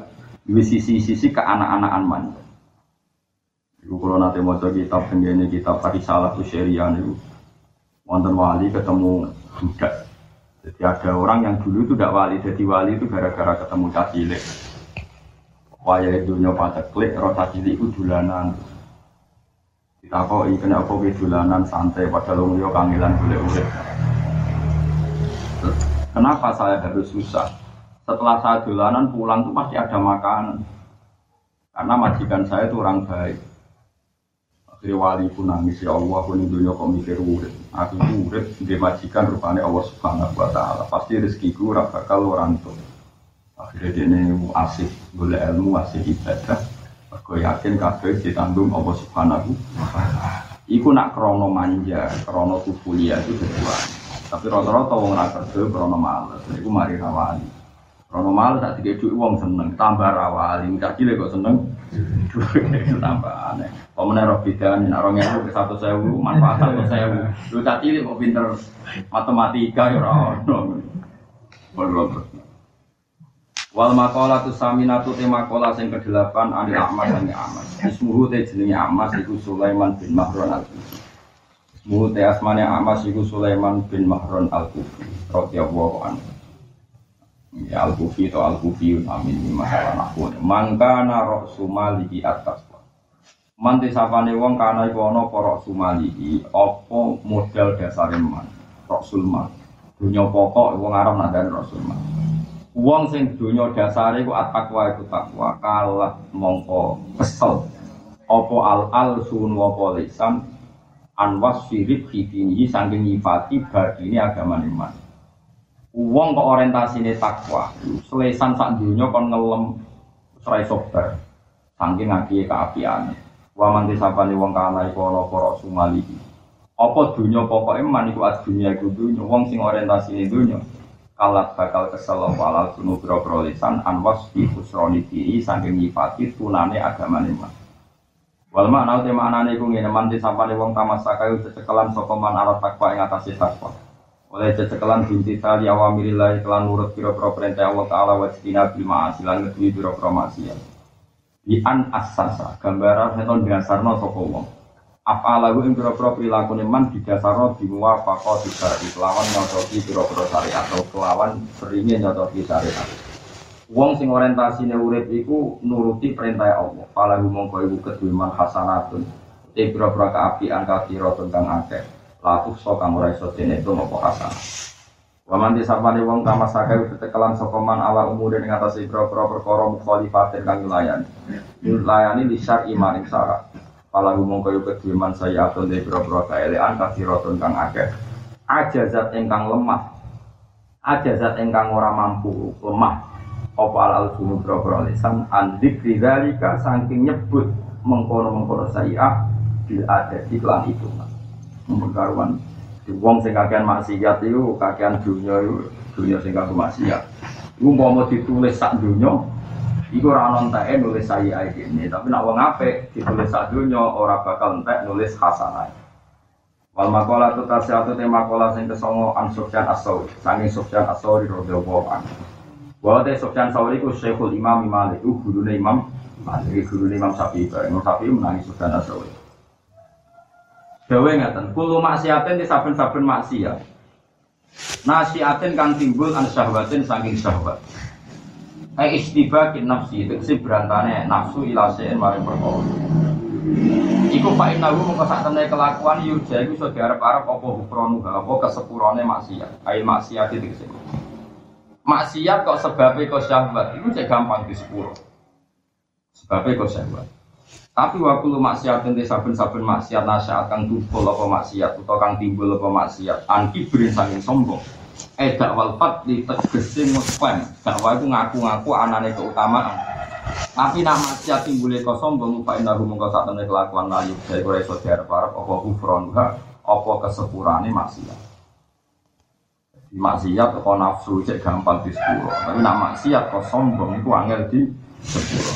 dua sisi-sisi ke anak-anakan man. Ibu kalau nanti mau kitab ini kitab Farisalah Syariah itu wonten wali ketemu budak. Jadi ada orang yang dulu itu tidak wali, jadi wali itu gara-gara ketemu cacilik. Waya dunia pada klik, roh cacilik itu dulanan. Ditakoki kena apa dolanan santai padahal wong yo boleh urip. Kenapa saya harus susah? Setelah saya dolanan pulang tuh pasti ada makanan. Karena majikan saya itu orang baik. Akhirnya wali pun nangis ya Allah pun dunia kok mikir urip. Aku itu urip di majikan rupanya Allah Subhanahu Wa Taala. Pasti rezekiku ora bakal orang tuh. Akhirnya dia ini asik boleh ilmu asik ibadah. Aku yakin kabeh ditanggung Allah Subhanahu. Iku nak krono manja, krono kuliah itu kedua. Tapi rata-rata wong ra kerja krono males. Iku mari rawani. Krono males tak dikek seneng, tambah rawali. Cah cilik kok seneng. Tambah aneh. Pemenang roh bidan, nak rong ewu ke satu sewu, manfaat satu sewu. Lu cah cilik kok pinter matematika ya ora ono. Bodoh. Wal makola tu saminatu te makola sing kedelapan anil amas sange amas. Ismuhu te jenenge amas iku Sulaiman bin Mahron al kufi. Ismuhu te asmane amas iku Sulaiman bin Mahron al kufi. Radhiyallahu anhu. Ya al kufi to al kufi amin masalah aku. Mangkana ra'su malihi atas Manti sapane wong kana iku ana apa ra'su malihi apa modal dasare man. Rasul man. Dunya pokok wong Arab nadane Rasul man. Wong sing donya dasare iku at-taqwa iku takwa kalah mongko kesel. Apa al-al sun apa lisan anwas sirip hidini saking nyifati ini agama iman. Wong kok orientasine takwa, selesan sak donya kon ngelem ora iso bar. Saking ngaki keapiane. Wa man disapane wong kana iku ana para sumalihi. Apa donya pokoke man iku ad dunya iku donya wong sing orientasine donya kalat bakal kesel walal sunu biro lisan. Anwas di khusroni diri saking nyifati tunane agama lima wal makna te maknane iku ngene man disapane wong tamasaka yo cecekelan sapa man arah takwa ing atase takwa. Oleh cecekelan binti tali awamirillah kelan nurut biro-biro perintah Allah taala wa tina bil ma'asi lan biro-biro di an asasa gambaran seton dasarno sapa wong apalahu ing pira-pira prilakune man didasarno bimuwafaqah disari kelawan nyocoki pira-pira syariat atau kelawan seringnya nyocoki syariat Wong sing orientasine urip iku nuruti perintah Allah. Falahu mongko iku kedue man hasanatun. Te pira-pira kaapian kathira tentang akeh. Latuh so kang ora iso itu ngopo hasanah. Waman disapane wong kama sakai tetekelan sapa man ala umure ing atase pira-pira perkara mukhalifatin kang layani. Layani di syar'i maring syarat. Pala gumong kayu kediaman saya atau dari bro-bro kaelean rotun kang akeh. Ajazat engkang lemah. Ajazat engkang ora mampu lemah. Opal al sunu bro-bro lisan? Andik ridalika saking nyebut Mengkono-mengkono saya Bil ada iklan itu Memperkaruan di wong sing kakean maksiat itu kakean dunia itu dunia sing kakean maksiat. Mau ditulis sak dunia Iku ora ono enteke nulis saya ini, tapi nak wong apik ditulis sak donya ora bakal entek nulis hasanah. Wal makola tu tasyatu te makola sing kesongo an Sufyan As-Sauri, saking Sufyan As-Sauri radhiyallahu anhu. Te Sufyan Sauri ku Syekhul Imam Malik, ku gurune Imam Malik, gurune Imam Syafi'i, Imam Syafi'i menangi Sufyan As-Sauri. Dawe ngaten, kulo maksiatin di saben-saben maksiat. Nasiatin kang timbul an syahwatin saking syahwat. Eh istibakin nafsi itu sih berantane nafsu ilasein maring perkara. Iku pak inahu mengko sak temne kelakuan yurja iku iso diarep-arep apa hukronu apa kesepurane maksiat. Ail maksiat itu sih. Maksiat kok sebabnya kok syahwat itu cek gampang di sepuro. Sebabnya kok syahwat. Tapi waktu lu maksiat nanti saben-saben maksiat nasihat kang tumpul apa maksiat atau kang timbul apa maksiat anki berin saking sombong eh dakwal fat di tegese ngekwen dakwah itu ngaku-ngaku anane keutamaan. Tapi nama maksiat timbule kok sombong fa inna hum kau sak temne kelakuan layu dari ora iso diarep-arep apa kufron apa kesepurane maksiat. Maksiat kok nafsu cek gampang di sepuro. Tapi nak maksiat kok sombong itu angel di sepuro.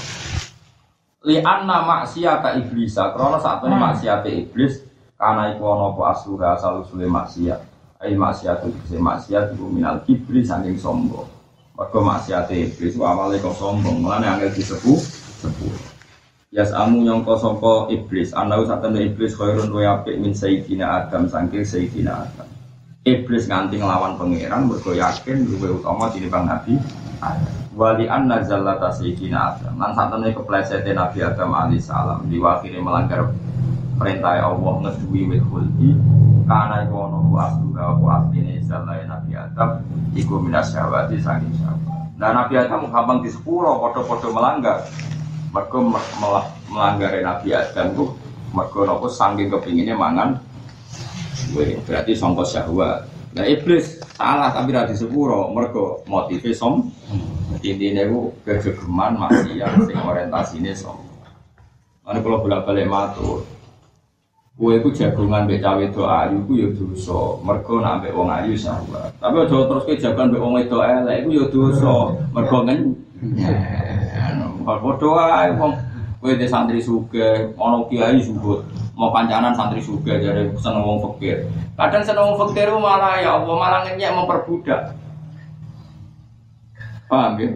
Li anna maksiat iblis karena saat ini maksiat iblis karena iku apa asluha asal usule maksiat Ai maksiat itu bisa maksiat itu minal kibri saking sombong. Mergo maksiat iblis awalnya kok sombong, malah angel disepuh sepuh. Yas amu nyongko songko iblis, anda usah tanda iblis khairun wa apik min sayyidina Adam saking sayyidina Adam. Iblis nganti ngelawan pangeran mergo yakin luwih utama bang Nabi Adam. Wali anna zallata sayyidina Adam. Lan satene keplesete Nabi Adam alaihi salam diwakili melanggar perintah Allah ngedui wit khuldi. Karena iku ono ku asduha ku asline zalai Nabi Adam iku minas syahwati saking syahwat. Nah Nabi Adam gampang di sepuro podo-podo melanggar mereka melanggar Nabi Adam ku mereka nopo saking kepinginnya mangan. Wih, berarti songko syahwat. Nah iblis salah tapi sepuro mereka motifnya som intinya ku kegegeman maksiat sing orientasine som. Mana kalau bolak balik matur, Kue ku jagungan mbek cawe do ayu ku ya dosa. Mergo nak mbek wong ayu sahabat. Tapi aja terus ke jagungan mbek wong wedok elek iku ya dosa. Mergo ngen wong de santri sugih, ana kiai subut. Mau pancanan santri sugih jare seneng wong fakir. Kadang seneng wong fakir malah ya Allah malah ngenyek memperbudak. Paham ya?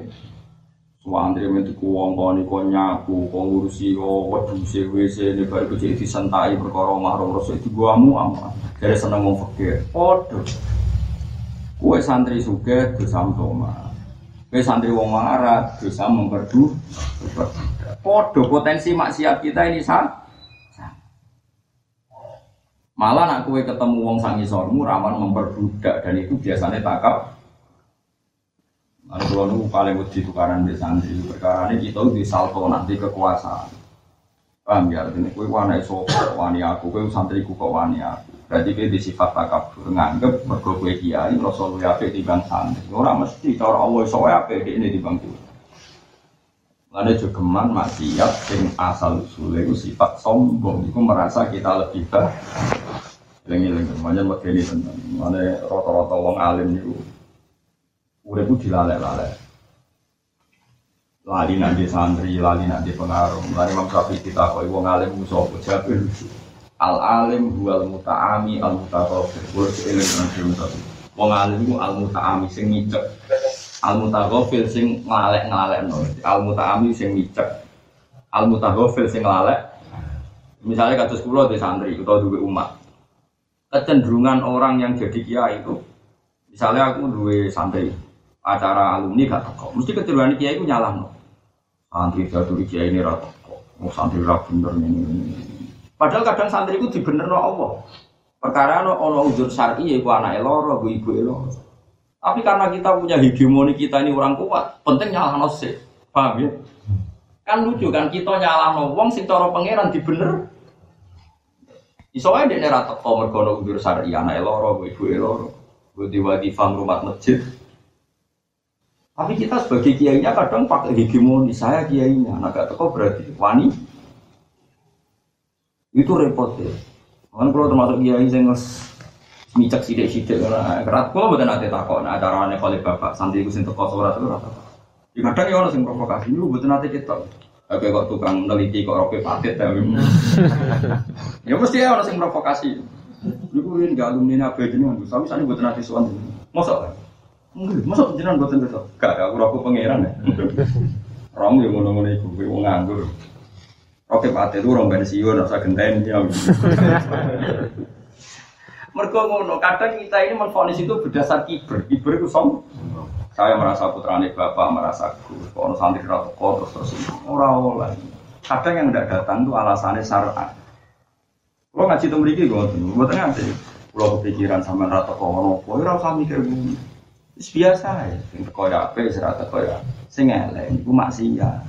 Suwandri mentu ku wong koni kon nyaku, kon ngurusi kok wedhuse WC ne bar iku jadi disentai perkara mahrum rasa itu guamu ama. Dari seneng wong fakir. Padha. Kue santri suge dosa toma. Kue santri wong melarat dosa memperdu. Padha potensi maksiat kita ini sah. Malah nak kue ketemu wong sangisormu rawan memperbudak dan itu biasanya takap Lalu kalau nunggu paling wedi tukaran di santri perkara ini kita di salto nanti kekuasaan. Paham ya? Artinya kue wani sopo, wani aku, kue santriku kok wani aku. Berarti kue di sifat takabur nganggep mergo kue kiai rasa luwe apik di bang santri. Orang mesti cara Allah iso apik di ini di bang kiai. Lalu jogeman maksiat sing asal usulnya itu sifat sombong. Itu merasa kita lebih baik. Lengi-lengi, makanya begini tentang. Mana rata-rata wong alim itu Uripku dilalek-lalek. Lali nanti santri, lali nanti pengaruh. Lali Imam Syafi'i kita koi wong alim musuh jabir. Al alim huwal muta'ami al. Kulo seeling nanti musuh. Wong alim ku al muta'ami sing ngicek. Al mutaqafir sing ngelalek-ngelalek no. Al muta'ami sing ngicek. Al mutaqafir sing ngelalek. Misalnya kados kula di santri atau duwe umat. Kecenderungan orang yang jadi kiai itu Misalnya aku duwe santri, acara alumni gak teko. Mesti kecenderungan kiai itu nyalah no. Santri jatuh kiai ini rata teko. Oh santri rata bener ini. Padahal kadang santri itu dibener no Allah. Perkara no ono uzur syar'i ya ibu anak eloro, ibu eloro. Tapi karena kita punya hegemoni kita ini orang kuat, penting nyalah no sih. Paham ya? Kan lucu kan kita nyalah no wong sing cara pangeran dibener. Iso ae dekne ra teko mergo ono syar'i anak eloro, ibu eloro. Gue wadifah rumah masjid, tapi kita sebagai kiainya kadang pakai hegemoni saya kiainya, nah gak teko berarti wani. Itu repot ya. Kan kalau termasuk kiai saya nges micak sidik sidik karena kerat kalau bukan nanti takut, nah caranya kalau bapak santri itu sintek surat itu rata. Di kadang ya orang sing provokasi itu bukan nanti kita. Oke kok tukang neliti kok roke patit ya. ya mesti ya orang sing provokasi. Iku ini gak alumni nabi jenengan, tapi sana buat nanti suan. Masa kan? Enggak, masa jenengan buatan besok? Gak, aku aku pangeran ya. Rom yang ngono-ngono iku, kowe wong nganggur. Oke, Pak itu orang pensiun, rasa genten ya. Mergo ngono, kadang kita ini menfonis itu berdasar kiber. Kiber itu som. Saya merasa putrane bapak, merasa gus. Kalau santri rata terus terus orang-orang. Kadang yang tidak datang itu alasannya syar'an. Kalau ngaji itu mereka gue gue tengah sih. Kalau kepikiran sama rata kok ngono, gue rasa mikir gue biasa ya, sing teko ya apik, sing teko ya sing elek iku maksiat.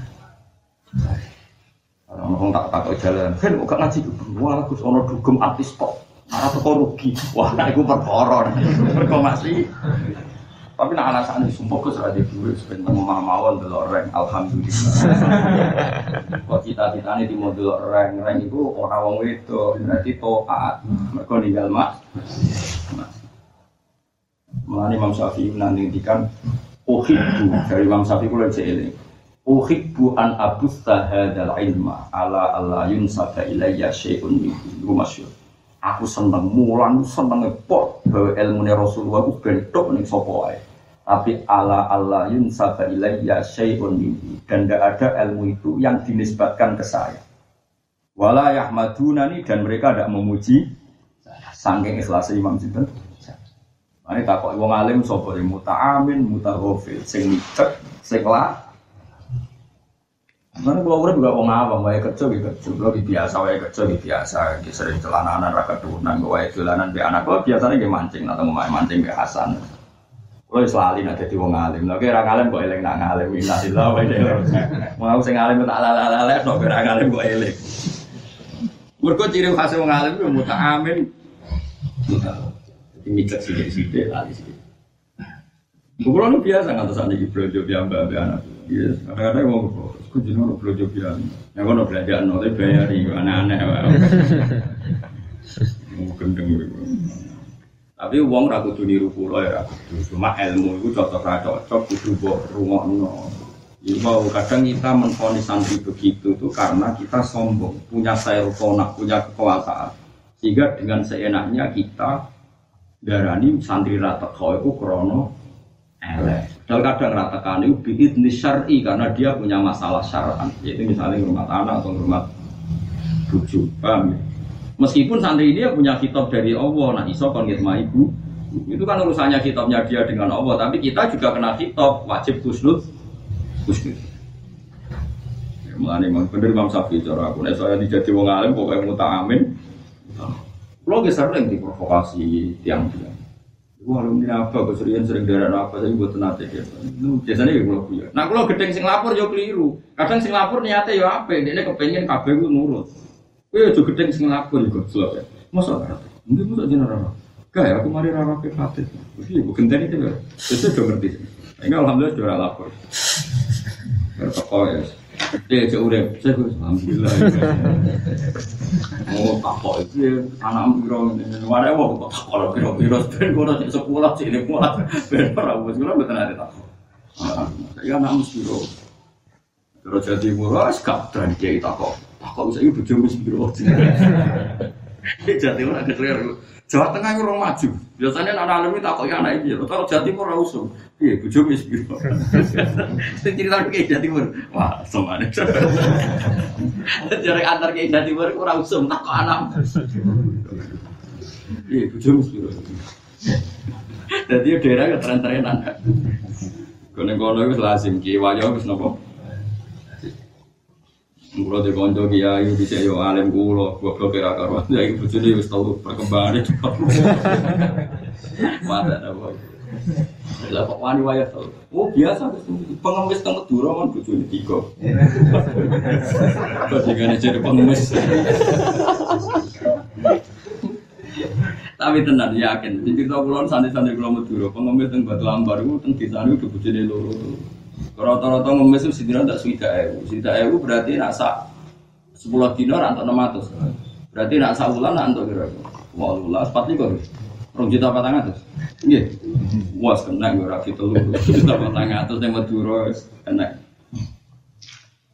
Orang tak takut jalan, kan kok ngaji wah aku ono dugem artis kok. Ora teko rugi. Wah, nek iku perkara. Perkara masih. Tapi nak alasan itu sumpah serah di duit sebenarnya mau mawon delok reng alhamdulillah. Kok cita-citanya di delok reng reng itu orang wong itu berarti toat. Mereka ninggal mak. Mengenai Imam Syafi'i nanti ngendikan uhibbu dari Imam Syafi'i kula ini. Uhibbu an abutha hadzal ilma ala alla yunsaba ilayya syai'un minhu masyhur. Aku seneng mulan seneng pot bahwa ilmu Rasulullah ku bentuk ning sapa wae. Tapi ala alla yunsaba ilayya syai'un minhu dan tidak ada ilmu itu yang dinisbatkan ke saya. Wala yahmadunani dan mereka tidak memuji sangking ikhlas Imam Sinten Ane takok wong alim sapa muta'amin mutaghafil sing micek sing la Mana kalau urip juga wong awam, wae kerja gitu kerja, kalau biasa wae kerja biasa, gitu sering celananan rakyat turunan, wae dolanan be anak, kalau biasanya gitu mancing atau mau mancing be Hasan. Kalau selalu nanti di wong alim, lagi orang alim kok eleng nak ngalim, innalillah wa inna ilaihi Mau sing alim tak ala ala ala, no orang alim kok eleng. Mereka ciri khas wong alim itu muta amin. Mikir sidik-sidik, lali sidik. Bukan biasa nggak terus nih belanja biamba anak. Iya, kadang-kadang mau kok jenuh lo belanja biamba. Yang kau belanja nol, tapi bayar itu aneh-aneh. Mau gendeng Tapi uang ragu tuh niru pulau ya ragu Cuma ilmu itu cocok cocok kudu buat rumah no. mau kadang kita menfonis santri begitu tuh karena kita sombong, punya sayur konak, punya kekuasaan. Sehingga dengan seenaknya kita darani santri rata kau itu krono elek. Dan kadang ratakan itu biidni syar'i karena dia punya masalah syar'an. Yaitu misalnya rumah anak atau rumah bujuk. Paham ya? Meskipun santri dia punya kitab dari Allah, nah iso kon ibu. Itu kan urusannya kitabnya dia dengan Allah, tapi kita juga kena kitab, wajib kusnud. Kusnud. Ya, Mulane memang bener Imam Syafi'i cara aku nek saya dijadi wong alim pokoknya muta amin. Lo sering diprovokasi tiang-tiang. Wah, ini apa? Keserian sering darah apa? Saya buat nanti ya. Biasanya ya kalau punya. Nah, kalau gedeng sing lapor yo keliru. Kadang sing lapor niatnya yo apa? Dia kepengen kabeh gue nurut. Gue juga gedeng sing lapor juga ya. Masa? Mungkin masa jenar. Gak ya, aku mari rara ke fatih. Jadi bukan tadi itu ya. Itu udah ngerti. Ini alhamdulillah sudah lapor. Bertokol ya. Dia cek urep, saya gue alhamdulillah. Oh takok itu ya, anak biro mana mau kok takok biro biro, ben ini muat, ben orang gue betul ada takok. Ya anak biro, terus jadi murah, sekarang dia takok, takok bisa ibu jauh biro. Jadi orang kecil Jawa Tengah itu orang maju. Biasanya anak itu takut ya anak ini. Kalau Jawa Timur orang usung. Iya, bujuk mis biro. Sing cerita kayak Jawa Timur. Wah, semuanya. Jarak antar kayak Jawa Timur orang usung takut anak. Iya, bujuk mis biro. Jadi daerah ke tren-trenan. Kono-kono itu lazim kiwayo wis nopo. Kulo di konco kiai bisa yo alim kulo, gua blok kira karuan. Ya ibu bojone wis tau perkembangannya cepat. Mata apa? Lah kok wani wayah tau. Oh biasa pengemis teng Madura kan bojone tiga. Bajingane jadi pengemis. Tapi tenan yakin, jadi kita kulon santri-santri kulon Madura, pengemis teng Batu Ambar itu teng desa itu bojone loro. Rata-rata ngemis itu sidina tak suida ewu. Suida ewu berarti nak sak sepuluh dino rantok enam ratus. Berarti nak sak bulan rantok kira kira. Wah lulas empat likur. Rong juta patang atas. Iya. Wah kena gue rapi telur. Juta patang atas yang Madura kena.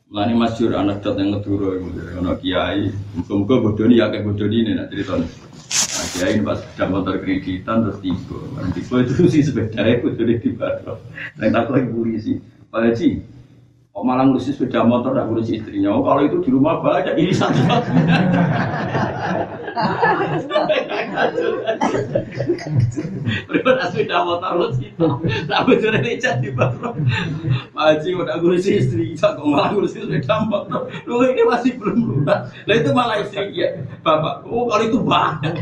Lani masyur anak dat yang Madura itu. Anak kiai. Muka-muka bodoh ya kayak bodoh ini nak cerita. Nah, kiai pas sudah motor kreditan terus tiba. Tiba itu sih sepeda itu jadi tiba. Yang tak lagi polisi. Pak Haji, kok malah ngurusin sepeda motor, tidak ngurusin istrinya. Oh, kalau itu di rumah banyak, ini satu Berapa sepeda motor lu kita, tak baru. Pak Haji udah ngurusin istri, kok malah ngurusin sepeda motor. Lu ini masih belum lunas. Nah itu malah istri ya, bapak. Oh kalau itu banyak.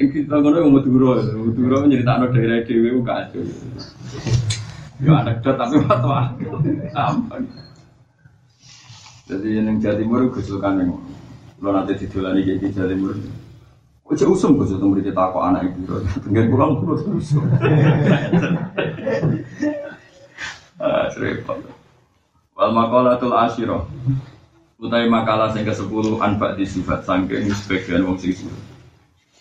Kita ngono Madura, Madura nyeritakno daerah anekdot tapi fatwa. Jadi yang Jawa Timur yang nanti Jawa Timur. Usum untuk beri kita kok anak ibu. Tenggen pulang terus usum. Ah. Wal asyirah. Utai makalah sing ke-10 anfak di sifat sangking sebagian wong sing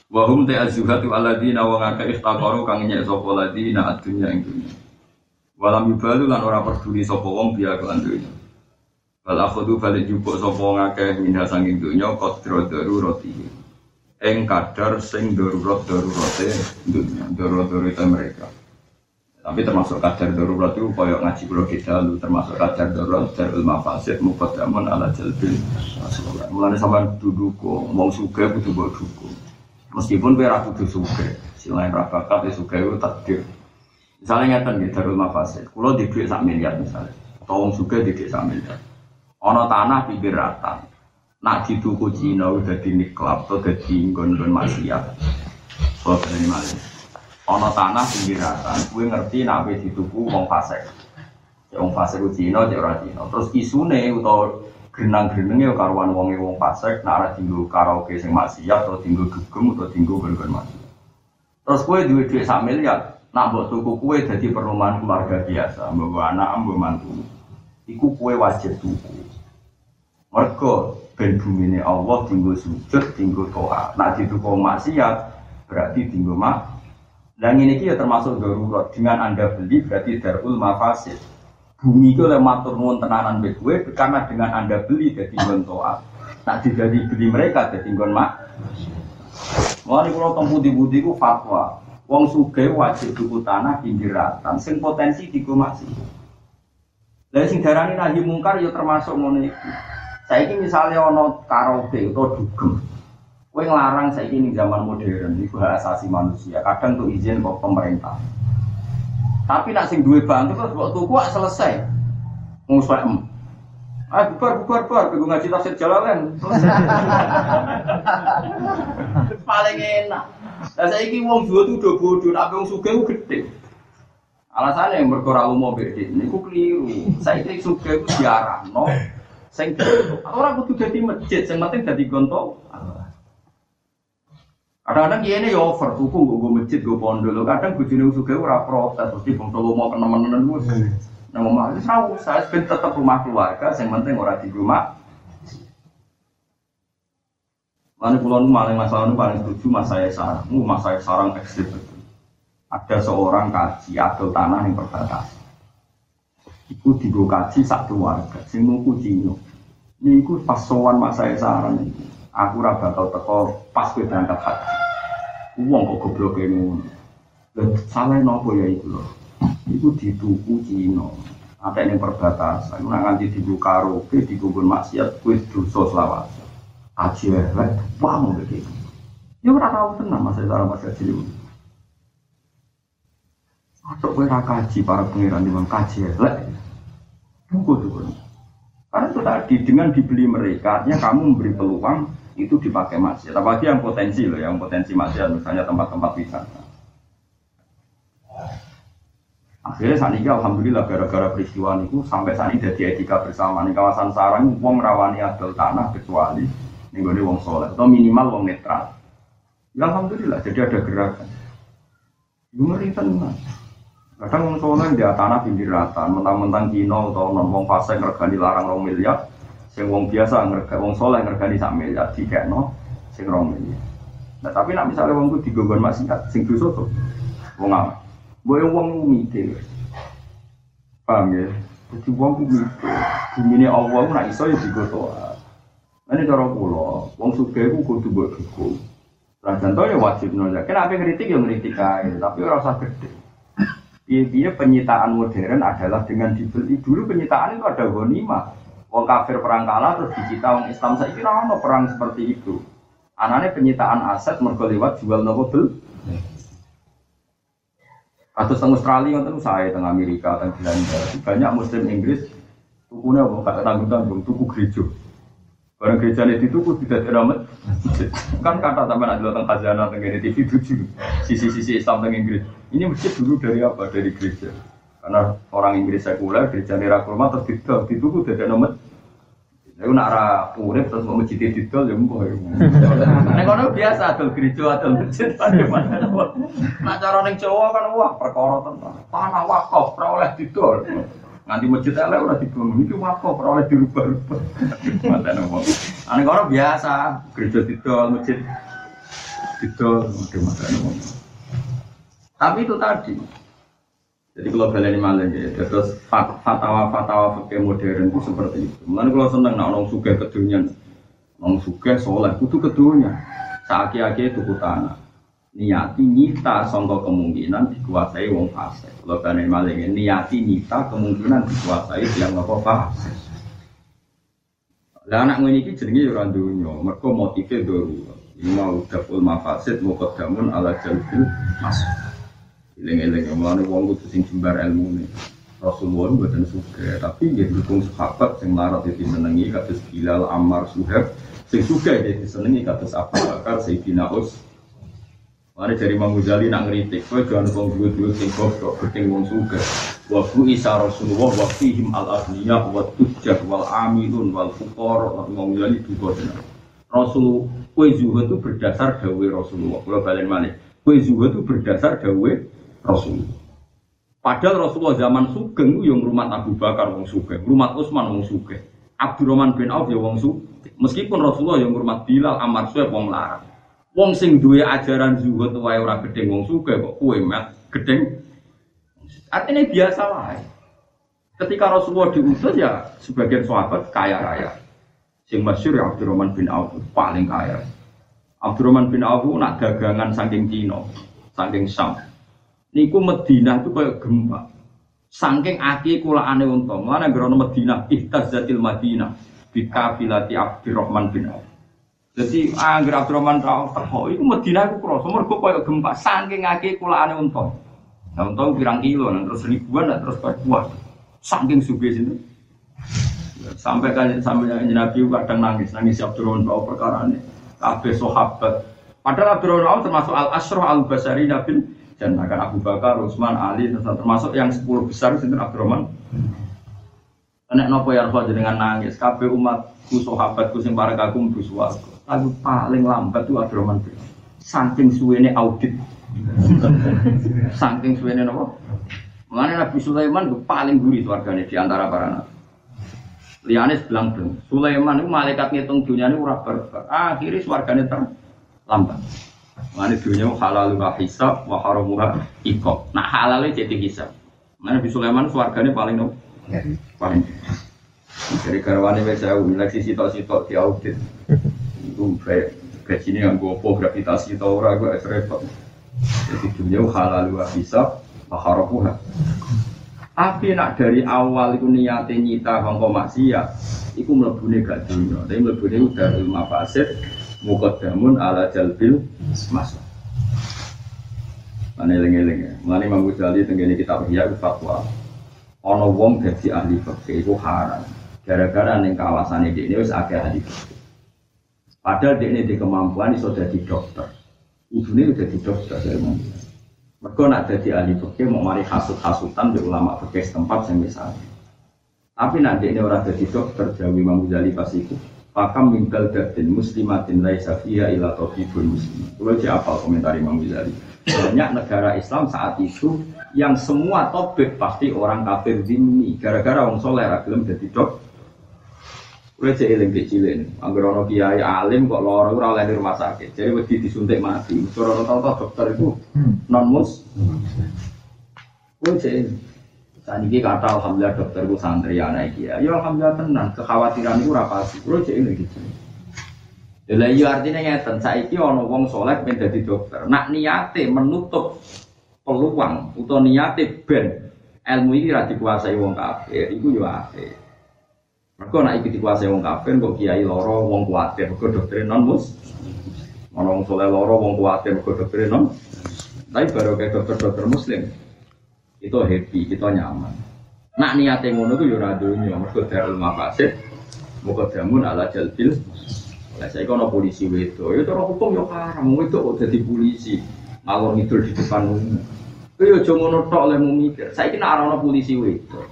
Wahum te azuhatu aladina wa ngaka iftaqaru kang nyek sapa ladina adunya ing dunya. Walam yubalu lan ora peduli sapa wong biya kelan dunya. Wal akhudhu balik jupuk sapa ngake minha sanging dunya qadra darurati. Ing kadar sing darurat darurate dunya, darurat mereka. Tapi termasuk kadar darurat itu kaya ngaji pulau kita lu termasuk kadar darurat darul mafasid muqaddamun ala jalbil. Mulane sampean duduk mau suka butuh bawa dukung. Meskipun kowe ra kudu suge, selain ra bakat ya itu takdir. Misalnya ngeten gitu, Darul Mafasid, kalau di duit sak miliar misalnya, atau wong di duit sak miliar. Ono tanah pinggir ratan, nak dituku Cina udah di niklap atau di nggon-nggon maksiat. Soal ini malah. Ono tanah pinggir ratan, gue ngerti nak dituku wong fasek. Ya wong fasek ku Cina, cek. Terus isune utawa genang-genenge ya karuan wonge wong fasek, nak ora dinggo karaoke sing maksiat atau dinggo dugem atau dinggo nggon-nggon maksiat. Terus gue duit duit sak miliar, nak buat tuku kue jadi perumahan keluarga biasa, bawa anak, bawa mantu. Iku kue wajib tuku. Mereka ben ini Allah tinggal sujud, tinggal toa. Nak dituku maksiat berarti tinggal mak. Dan ini kia termasuk darurat. Dengan anda beli berarti darul mafasid. Bumi itu oleh matur nuwun tenanan be kue karena dengan anda beli jadi tinggal toa. Tidak dibeli mereka jadi tinggal mak. Mulai kalau tempu di budi ku fatwa. Wong suge wajib tuku tanah pinggiratan, sing potensi digomasi. Lah sing darani nahi mungkar ya termasuk ngono iki. Saiki misalnya ono karaoke atau dugem. Kowe nglarang saiki ning zaman modern iku hak asasi manusia. Kadang tuh izin kok pemerintah. Tapi nak sing duwe bantu terus kok tuku selesai. Nguswek em. Ah bubar bubar bubar gue ngaji tafsir jalalan. Paling enak. Lah saiki wong dua tuh udah bodoh, tapi wong sugih ku gede. Alasannya yang berkora mau beda, ini ku keliru. Saya kira sugih ku diarahno, sing orang kudu jadi masjid, sing penting jadi gontok. Kadang-kadang dia ini ya over, tuku gue gue masjid, gue pondok. Kadang gue jenis sugih ora protes, terus di pondok mau teman-teman gue. Nah, ngomong itu tahu, saya tetap rumah keluarga, yang penting orang di rumah. Lalu pulau maling masalah paling setuju mas saya sarang, uh, mas saya sarang ekstrim. Ada seorang kaji atau tanah yang perbatasan. Iku digo kaji satu warga, sing nuku Cino. Ini iku pas sowan mas saya sarang. Aku raba bakal teko pas gue berangkat haji. Uang kok goblok ngono. Dan salah nopo ya itu loh. Iku dituku Cino. Ada yang perbatasan. Nak nganti digo karaoke, digo maksiat, gue dosa selawat kaji elek, wah mau begitu. Ya ora tahu tenang masa cara mas kaji itu. Masuk gue kaji para pangeran di kaji elek. Buku tuh Karena itu tadi dengan dibeli mereka, artinya kamu memberi peluang itu dipakai masjid. Apalagi yang potensi loh, yang potensi masjid, misalnya tempat-tempat wisata. Akhirnya saat ini alhamdulillah gara-gara peristiwa itu sampai saat ini jadi etika bersama di kawasan sarang uang rawani adol tanah kecuali ini gue wong soleh atau minimal wong netral. Ya alhamdulillah jadi ada gerakan. Gue ngeri tenang. Kadang wong soleh di tanah pinggir rata, mentang-mentang kino atau non wong fase ngergani larang rong miliar, sing wong biasa ngergani wong soleh ngergani sak miliar tiga no, sing rong miliar. Nah tapi nak misalnya wong gue digogon masih sing dosa tuh, wong apa? Boy wong mikir, paham ya? Jadi wong mikir, bumi ini Allah nak iso ya digotoa. Ini cara pulau, wong suge ku kudu buat buku. Nah contohnya wajib nolak. Kenapa kritik yang kritik aja, tapi rasa gede. Iya penyitaan modern adalah dengan dibeli dulu penyitaan itu ada ghanimah. Wong kafir perang kalah terus dicita wong Islam saya kira ono perang seperti itu. Anaknya penyitaan aset mergo lewat jual nopo bel. Atau teng Australia itu saya teng Amerika teng Belanda banyak Muslim Inggris tukunya mau kata tanggung tanggung tuku gereja. Barang gereja itu kudu tidak teramat. Kan kata teman ada tentang khazanah tentang TV lucu. Sisi-sisi Islam tentang Inggris. Ini masjid dulu dari apa? Dari gereja. Karena orang Inggris sekuler, gereja nira kurma terus didol, itu kudu tidak nomor. Aku nak ra urip terus mau masjid didol ya mbuh. Nek kono biasa adol gereja adol masjid pada mana. Nak cara ning Jawa kan wah perkara tenan. Tanah wakaf ora oleh didol. Nanti masjid elek ora dibangun iki wakaf ora oleh dirubah-rubah. Mata nopo. Ane kono biasa, gereja didol, masjid didol, mungkin mata nopo. Tapi itu tadi. Jadi kalau balik malah ya, terus fatwa-fatwa fakir modern itu seperti itu. Mulanya kalau seneng nak orang suka kedunya, orang suka soleh, itu kedunya. Saki-aki itu tanah niati nyita songko kemungkinan dikuasai wong fase. Kalau kalian maling niati nyita kemungkinan dikuasai yang apa fase. Lah anak ngene iki jenenge ya ora donya, mergo motive dulu. Ini mau dapul mafasid mau kedamun ala masuk. Eling-eling mulane wong kudu sing jembar nih. Rasulullah buatan suka, tapi dia dukung sahabat yang larat itu senengi kados Bilal, Ammar, Suhaib, sing suka dia disenengi kados Abu Bakar, Sayyidina Us. Mari dari Imam Ghazali nak ngeritik, kowe jangan wong duwe-duwe sing goblok, penting wong suka. Wa bu isa Rasulullah wa fihim al aghniya wa tujjar wal amilun wal fuqara wa Imam Ghazali juga benar. Rasul kue zuhud itu berdasar dawe Rasulullah. Kalau balen mana? Kue zuhud itu berdasar dawe Rasulullah. Padahal Rasulullah zaman Sugeng yang rumah Abu Bakar wong Sugeng, rumah Utsman wong Sugeng, Abdurrahman bin Auf ya wong Sugeng. Meskipun Rasulullah yang rumah Bilal, Ammar Suhaib wong larang. Wong sing duwe ajaran zuhud wae ora gedeng wong Sugeng kok kue mat gedeng. Artinya biasa wae. Ketika Rasulullah diutus ya sebagian sahabat kaya raya. Sing masyhur ya Abdurrahman bin Auf paling kaya. Abdurrahman bin Auf nak dagangan saking Cina, saking Sam niku Medina itu kayak gempa. Saking aki kula ane unta. Mana gerono Medina ihtazzatil Madinah bi kafilati Abdurrahman bin Auf. Jadi angger Abdurrahman Auf teko iku Medina iku krasa mergo kayak gempa. Saking aki kula ane unta. Nah, unta pirang kilo, nah, terus ribuan, nah, terus kuat. Saking suge sini. Sampai kan sampai Nabi kadang nangis, nangis Abdurrahman Auf perkara ini. Kabeh sahabat. Padahal Abdurrahman Auf termasuk al asroh al basari nabil dan akan Abu Bakar, Utsman, Ali, termasuk yang 10 besar itu Abdurrahman. Enak nopo ya Rasul dengan nangis, kabeh umatku sahabatku sing para kagum bus warga. Lagu paling lambat itu Abdurrahman bin Saking suwene audit. Saking suwene nopo? Mengenai Nabi Sulaiman paling gurih warganya di antara para nabi. Liane bilang dong, Sulaiman itu malaikat ngitung dunia ini urah berbar. Akhirnya terlambat. Mana dunia halal wa hisab wa haramuha ikob. Nah halalnya jadi hisab. Mana Nabi Sulaiman suarganya paling no, paling. Dari karwane wes saya sisi sitok-sitok di audit. Itu kayak gajinya yang gopo gravitasi atau orang gue repot. Jadi dunia halal wa hisab wa haramuha. Tapi nak dari awal itu niatnya nyita kongko maksiat, itu melebuni gak dunia. Tapi melebuni udah lima fasid, muqaddamun ala jalbil masuk. Mana eling-eling ya. Mana Imam Ghazali tenggene kitab Ihya fatwa. Ana wong dadi ahli fikih iku haram. Gara-gara ning kawasan ini wis akeh ahli fikih. Padahal dia ini di kemampuan iso dadi dokter. Ibune udah di dokter dari mana? Mereka nak jadi ahli fikih mau mari hasut-hasutan di ulama fikih setempat yang misalnya. Tapi nanti ini orang jadi dokter, Jawi Imam Ghazali pas itu Pakam minggal datin muslimatin laisa fiha ila tabibun muslim. Kalau apa komentar Imam Ghazali. Banyak negara Islam saat itu yang semua topik pasti orang kafir zimmi. Gara-gara orang soleh ragilem jadi dok. Kulo cek eling kecilin, angger ana kiai alim kok lara ora oleh di rumah sakit. Jadi wedi disuntik mati. Suara rata dokter itu non mus. Kulo cek saat ini kata alhamdulillah dokter gue santri anak iki ya. Ya alhamdulillah tenang. Kekhawatiran apa sih? Bro cek ini gitu. Ya iya artinya ngeten. Saiki ono wong soleh pengen jadi dokter. Nak niate menutup peluang atau niate ben ilmu ini rada dikuasai wong kafir. Iku yo. Mereka nak ikut dikuasai wong kafir kok kiai loro wong kuatir. Mereka dokter non mus. Ono wong soleh loro wong kuatir. Mereka dokter non. Tapi baru kayak dokter-dokter muslim itu happy, kita nyaman. Nak niatnya ngono itu yura dunia, mereka darul mafasid, muka jamun ala jalbil. Lah saya kono polisi wedo, itu orang hukum yo haram, itu kok jadi polisi, ngalor ngidul di depan umum. Yo aja ngono tok oleh mikir. Saya kira ana polisi wedo.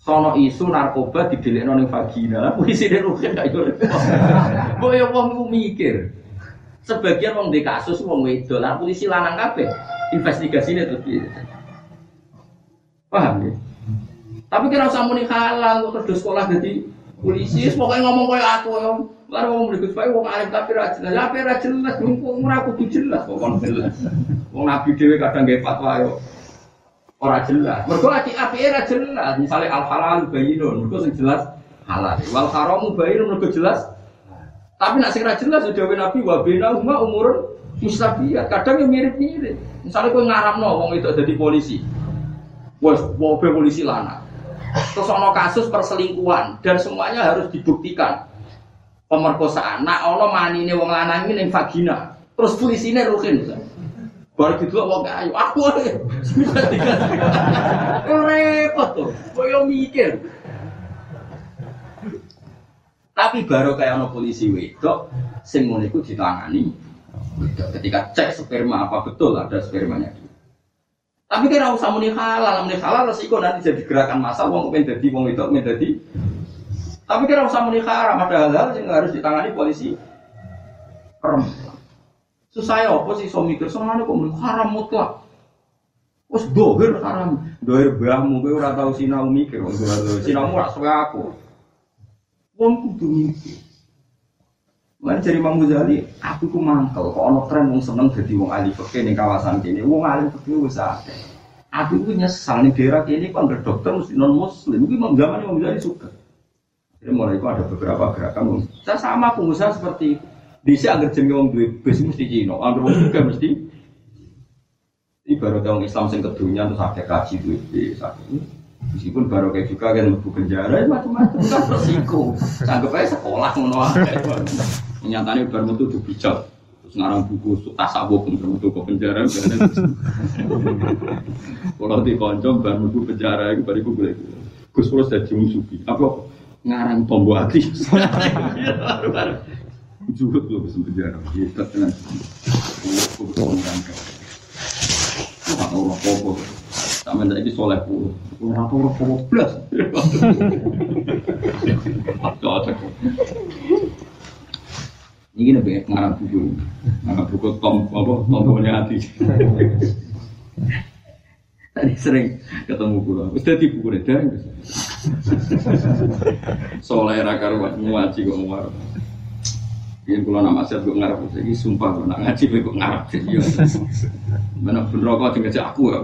Sono isu narkoba didelikno ning vagina. Polisi dia rugen gak yo. Mbok yo wong mikir. Sebagian wong di kasus wong wedo, lah polisi lanang kabeh. Investigasinya piye? Paham ya? Tapi kira usah muni halal terus di sekolah jadi polisi, pokoknya ngomong kayak aku ya. Lalu ngomong di Gus wong alim tapi ra jelas. Ya ra jelas, wong ora kudu jelas pokoknya jelas. Wong nabi dhewe kadang nggih fatwa yo. Ora jelas. Mergo ati apike ra jelas. Misale al halal bayyinun, mergo sing jelas halal. Wal haramu bayyinun mergo jelas. Tapi nak sing ra jelas sudah nabi wa bainahuma umurun mustabiyat. Kadang yo mirip-mirip. Misalnya kowe ngaramno wong itu jadi polisi. Wes, mobil polisi lana. Terus ono kasus perselingkuhan dan semuanya harus dibuktikan. Pemerkosaan. Nah, ono manine wong lanang ini vagina. Terus polisinya rukin. Baru gitu wong ayu, aku ae. Repot tuh. Koyo mikir. Tapi baru kayak ono polisi wedok sing ngono ditangani. Ketika cek sperma apa betul ada spermanya. Tapi kira usah muni halal, muni halal resiko nanti jadi gerakan massa wong pengen dadi wong wedok pengen dadi. Tapi kira usah muni haram ada hal-hal yang harus ditangani polisi perempuan. Susah ya apa sih so mikir soalnya kok muni haram mutlak. Wes dohir haram, dohir bahmu kowe ora tau sinau mikir, wong sinau ora aku. Wong kudu mikir. Mana jadi Imam Ghazali, aku ku mangkel, kok ono tren wong seneng jadi wong ahli fikih ning kawasan kene. Wong ahli fikih wis akeh. Aku ku nyesal ning daerah kene kok dokter mesti non muslim. Iki Imam zaman Imam Ghazali suka. Jadi mulai itu ada beberapa gerakan. Saya sama pengusaha seperti itu. Bisa agar jenenge wong duwe bis mesti Cina, agar wong juga mesti baru tahun Islam sing kedunya terus ada kaji duwe bis. Meskipun baru kayak juga kan lebu penjara macam-macam kan resiko. Anggap aja sekolah ngono ae. Nyatane baru metu dibijak. Terus ngarang buku tasawuf pun metu ke penjara. Kalau di konco baru metu penjara itu bariku gue. Gus Pros wong sufi. Apa ngarang tombo hati. Juga tuh bisa penjara. Kita tenan. Kok Wah, orang popo. Sama dari soleh puluh. Orang apa orang. Ini lebih ngarang buku, ngarang buku tom apa tombolnya hati. Tadi sering ketemu pulau, wis dadi buku redang. Soleh ra karuan ngaji kok ngarep. Yen kula nama saya kok ngarep iki sumpah kok nak ngaji kok ngarep. Iya. Mana bener kok sing ngajak aku ya.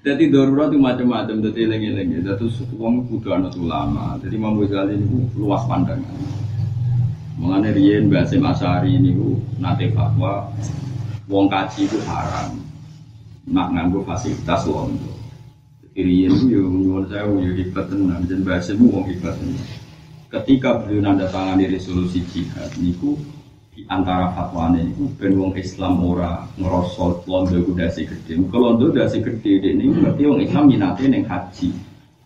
Jadi darurat itu macam-macam, jadi eling-eling. Jadi uang kudu anak ulama. Jadi Imam Ghazali ini luas pandangan. Mengenai Rien Basim Asari ini nate fatwa wong kaji itu haram. Nak nganggo fasilitas londo. Rien itu yo nyuwun saya yo hebat tenan dan Basim wong hebat tenan. Ketika beliau nanda tangani resolusi jihad niku di antara fatwane itu ben wong Islam ora ngerosol londo dasi gede. Kalau londo dasi gede ini berarti wong Islam minate ning haji.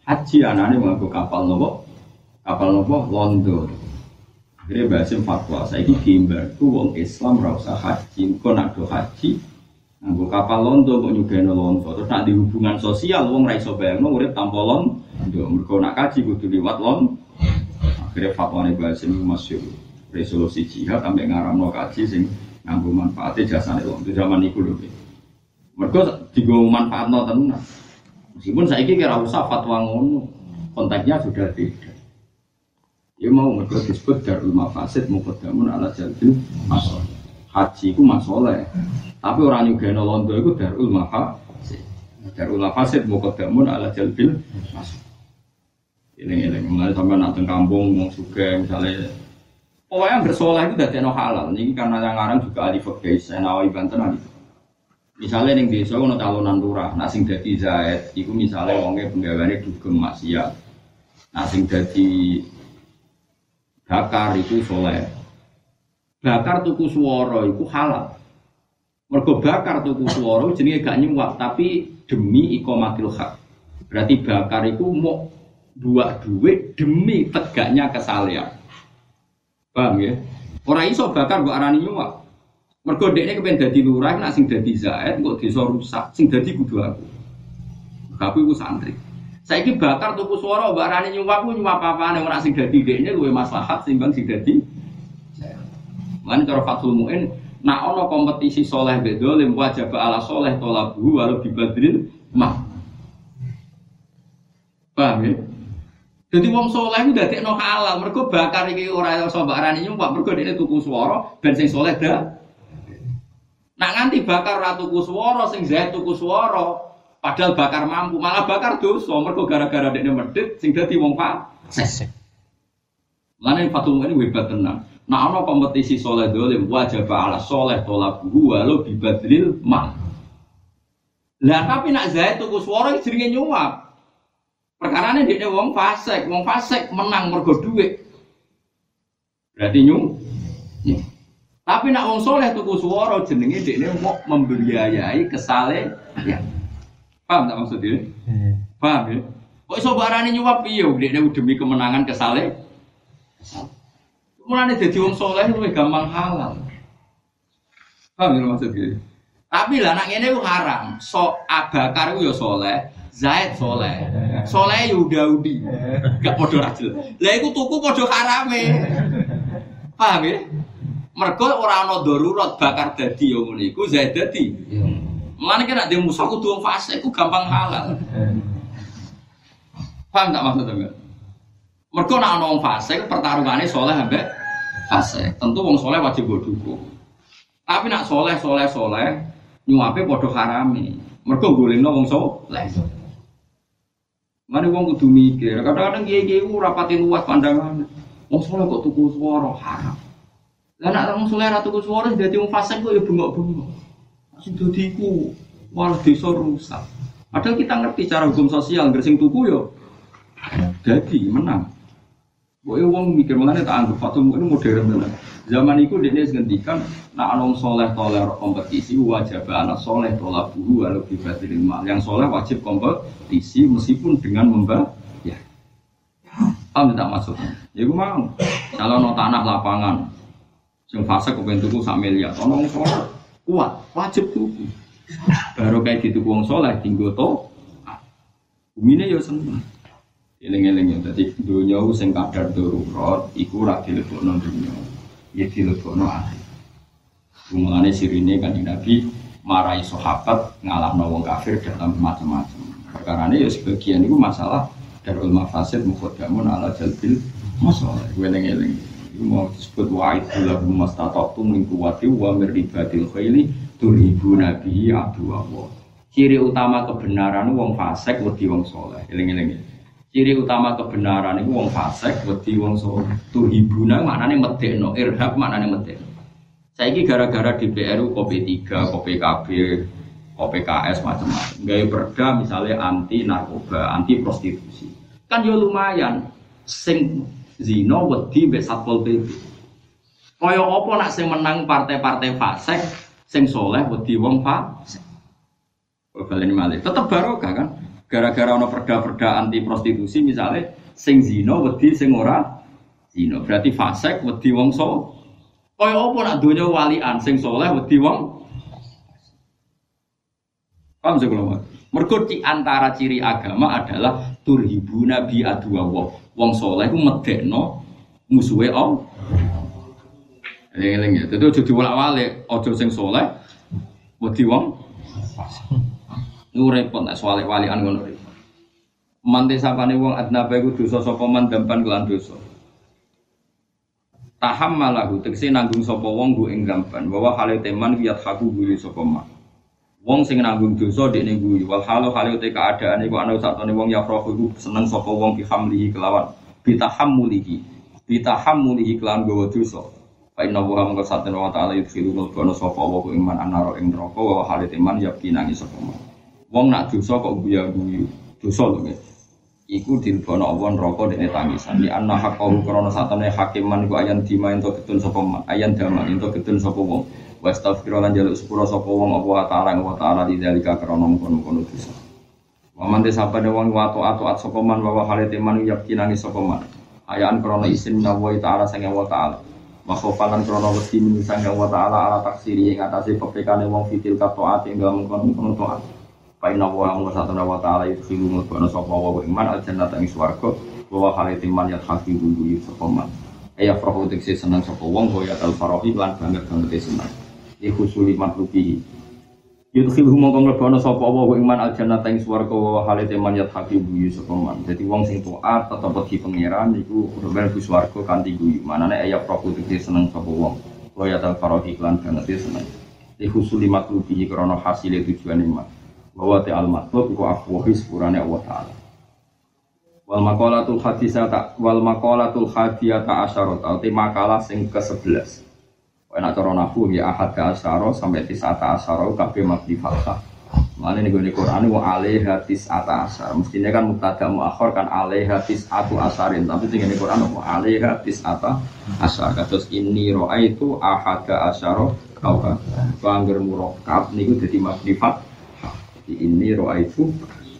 Haji anane nganggo kapal nopo? Kapal nopo? Londo. Akhirnya bahasim fatwa, saya ini diimbar ku wong Islam ora usah haji, kok nak do haji nganggo kapal londo kok nyugeno londo terus nak di hubungan sosial wong ra iso bayangno urip tanpa londo mergo nak kaji kudu liwat londo akhirnya fatwa ini bahasim masyhur resolusi jihad sampai ngaramno kaji sing nganggo manfaatnya jasane wong itu zaman iku lho. Mergo digo manfaatno tenan. Meskipun saya kira usah fatwa ngono, konteksnya sudah beda. Ya mau mergo disebut darul mafasid muqaddamun ala jalbil masol. Haji ku masoleh. Tapi orang nyugeno londo iku darul mafasid. Darul mafasid muqaddamun ala jalbil masol. Ini ini mengenai sampai nak kampung mau suka misalnya Pokoknya bersoleh itu dari no halal. Ini karena yang ngarang juga ahli fikih, nawai banten ahli. Misalnya yang desa ono calonan lurah, nah sing dadi zaid, misalnya wongnya penggawaannya dugem maksiat. Nah sing dadi bakar itu soleh. Bakar tuku suara itu halal. Mergo bakar tuku suara jenenge gak nyuwak, tapi demi ikomatil hak. Berarti bakar itu mau dua duit demi tegaknya kesalehan. Paham ya? Orang iso bakar kok arani nyuwak. Mergo dekne kepen dadi lurah nak sing dadi zaid kok desa rusak, sing dadi kudu aku. Aku iku santri. Saiki bakar tuku swara mbak arani nyuwak ku nyuwak apa-apane ora sing dadi dekne luwe maslahat timbang sing dadi Lan cara Fathul Muin nak ana kompetisi soleh bedolim wajib ala soleh tolabu walau bibadrin mah. Paham ya? Jadi wong soleh itu dadi no halal, mergo bakar iki ora iso mbak arani nyumpah, mergo dene tuku swara ben sing soleh dah. Nak nganti bakar ora tuku swara, sing zaid tuku swara, padahal bakar mampu, malah bakar dosa, mergo gara-gara dekne medhit sing dadi wong fasik. Lan Fatul ini hebat tenan. Nah ana kompetisi soleh dolim wajib ala soleh tolabuhu walau bibadril mal. Lah tapi nak zaid tuku swara jenenge nyuap. Perkara ini dia wong fasik, wong fasik menang mergo duit. Berarti nyum. Ya. Tapi nak wong soleh tuku suara jenenge dekne mau membiayai kesale ya. Paham tak maksudnya? Paham ya? Kok iso barane nyuap piye dekne demi kemenangan kesale? Mulane dadi wong soleh luwih gampang halal. Paham ya maksudnya? Tapi lah nak ngene ku haram. So Abakar ku ya soleh, Zaid soleh. Soleh ya Daudi. Gak padha rajel. Lah iku tuku padha harame. Paham ya? Mergo ora ana darurat bakar dadi ya ngene iku Zaid dadi. Mulane kira dia musuh kudu wong fasik ku gampang halal. Paham tak maksudnya? Mergo nek ana wong fasik pertarungane soleh ambek fasik. Tentu wong soleh wajib go dukung. Tapi nak soleh soleh soleh nyuape padha harame. Mergo golekno wong soleh. Mane wong kudu mikir. Kadang-kadang kiai-kiai ora pati luas pandangan. Wong soleh kok tuku swara haram. Lah nek wong soleh tuku swara dadi wong fasik kok ya bengok-bengok. Sing dadi malah desa rusak. Padahal kita ngerti cara hukum sosial, gresing tuku yo jadi menang. Boy wong mikir mengenai tak anggap Fatum ini modern tenan. Zaman itu dia ngendikan nak anong soleh toler kompetisi wajib anak soleh tolak buru walau dibatilin mal. Yang soleh wajib kompetisi meskipun dengan membayar. Ya. Paham tidak maksudnya? Ya gue mau. Kalau no tanah lapangan, yang fase kepengen tuku sak miliar, ono wong soleh kuat, wajib tuku. Baru kayak gitu wong soleh tinggal to, bumi ya seneng. Eling-eling ya, jadi dunia sing kadar darurat, iku ora dilebokno dunia, ya dilebokno akhir. Mulane sirine kan Nabi marahi sahabat ngalahno wong kafir dalam macam-macam. Perkara ini ya sebagian itu masalah darul mafasid mukhadamun ala jalbil masalah. Eling-eling. Iku mau disebut wa'id lahum mastata'tum min quwwati wa min ribatil khayli turhibu nabi adu Allah. Ciri utama kebenaran wong fasik wedi wong soleh. Eling-eling. Ciri utama kebenaran itu wong fasik, wedi wong soleh. Tuhibuna maknane medekno, irhab maknane medekno. Saiki gara-gara di PRU KP3, KPKB, KPKS macam-macam. Gaya perda misalnya anti narkoba, anti prostitusi. Kan yo lumayan. Sing zino wedi mbek Satpol PP. Kaya nak sing menang partai-partai fasik, sing soleh wedi wong fasik. Balen malih. Tetep barokah kan? Gara-gara ono perda-perda anti prostitusi misalnya sing zino wedi sing ora zino berarti fasek wedi wong so kaya apa nak donya walian sing soleh wedi wong? Paham sih kalau mergo di antara ciri agama adalah turhibu nabi adu wong soleh ku medekno musuhe om Eling-eling ya, itu jadi walak-walik, ojo sing soleh, wedi wong Lu repot nek soal walian ngono repot. Mante sapane wong adnaba iku dosa sapa man dampan kelan dosa. Taham malahu tegese nanggung sapa wong go ing gampan bahwa hale teman wiyat haku guyu sapa man. Wong sing nanggung dosa dekne guyu wal halu hale te keadaan iku ana satone wong ya iku seneng sapa wong bihamlihi kelawan bitahammulihi bitahammulihi kelan gawa dosa. Fa inna wa mongko satene wa ta'ala yudkhilu mulkono sapa wa iman anaro ing neraka wa hale teman yakin nangis sapa man. Wong nak dosa kok guyu-guyu. Dosa lho nggih. Iku dilbono Allah neraka dene tangisan. Di anna haqqahu krana satane hakiman iku ayan dima ento ketun sapa man. Ayan dama ento ketun sapa wong. Wa astaghfiru lan jaluk sepura sapa wong apa ta'ala wa ta'ala di dalika krana mungkon-mungkon dosa. Wa man desapane wong wa ta'at sapa man wa halite man yakinangi sapa man. Ayaan krana isin nawa ta'ala sang wa ta'ala. Wa khofalan krana wedi sang wa ta'ala ala taksiri ing atase pepekane wong fitil katoat ing dalem mungkon-mungkon taat. Fa inna wa amru satana wa ta'ala yudkhilu mutbana sapa wa iman al jannata ing swarga wa khalati man yakhfi buyu sapa man. Aya farahu tekse seneng sapa wong wa ya tal farahi lan banget banget seneng. Iku suli matlubihi. Yudkhilu mongko mlebana sapa wa iman al jannata ing swarga wa khalati man yakhfi buyu sapa man. Dadi wong sing taat tetep wedi pangeran iku mlebu swarga kanthi guyu. Manane aya farahu tekse seneng sapa wong. Wa ya tal farahi lan banget seneng. Iku suli matlubihi krana hasile tujuane man bahwa te al matlub iku afwahi sepurane Allah taala wal maqalatul hadisata wal maqalatul hadiyata asyarat te makalah sing ke-11 Enak cara nahu ya ahad ke asyara sampai tisata asyara kabeh mabdi fathah Mana nih gue Quran wa alaiha hadis atasar. Mestinya kan mubtada muakhir kan alaiha hadis atu asarin. Tapi tinggal di Quran wa alaiha hadis ata asar. Terus ini roa itu ahada asaro kau kan. Bangger murokab nih gue jadi makrifat. Ini roa itu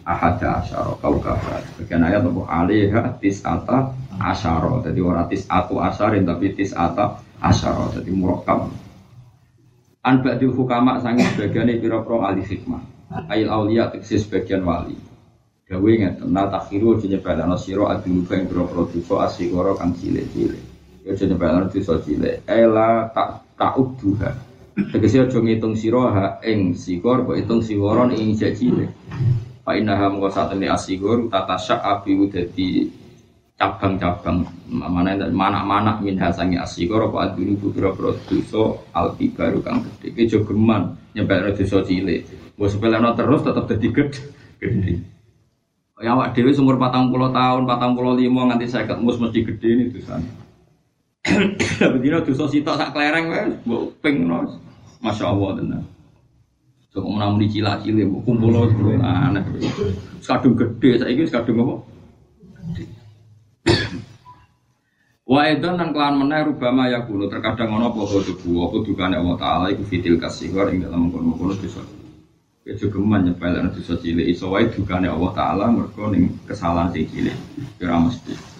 ahada asaro kau kan. Bagian ayat wa alaiha hadis ata asaro. Jadi orang tis atu asarin tapi tis ata asaro. Jadi murokab. An ba'dil hukama sangi sebagian pira-pira ahli hikmah. Ail aulia tegese sebagian wali. Gawe ngeten na takhiru aja nyepelana sira aduluba ing pira-pira dosa asigara kang cilik-cilik. Ya aja nyepelana dosa cilik. Ela tak ta'udduha. Tegese aja ngitung sira ha ing sigor kok hitung sigara ing cilik. Fa innaha mengko satene asigor tata syak api dadi cabang-cabang. Mana mana-mana min hasangi asigor apa adunu putera dosa alti baru kang gede iki jogeman nyepel dosa cilik. Mbok sepeleno terus tetep dadi gede ya awak dhewe umur 40 tahun 45 nganti 50 mus mesti gede ini dosane Bedino dosa sitok sak klereng wae mbok ping Masya Allah tenan Coba menang di cila-cili, kumpul aneh. Sekadung gede, saya ini sekadung apa? Wa edan nang kelan meneh rubama ya kulo terkadang ono apa dubu apa dukane Allah taala iku fitil kasihor ing dalam kono-kono dosa. Ya juga nyepel ana dosa cilik iso wae dukane Allah taala mergo ning kesalahan sing cilik. Kira mesti.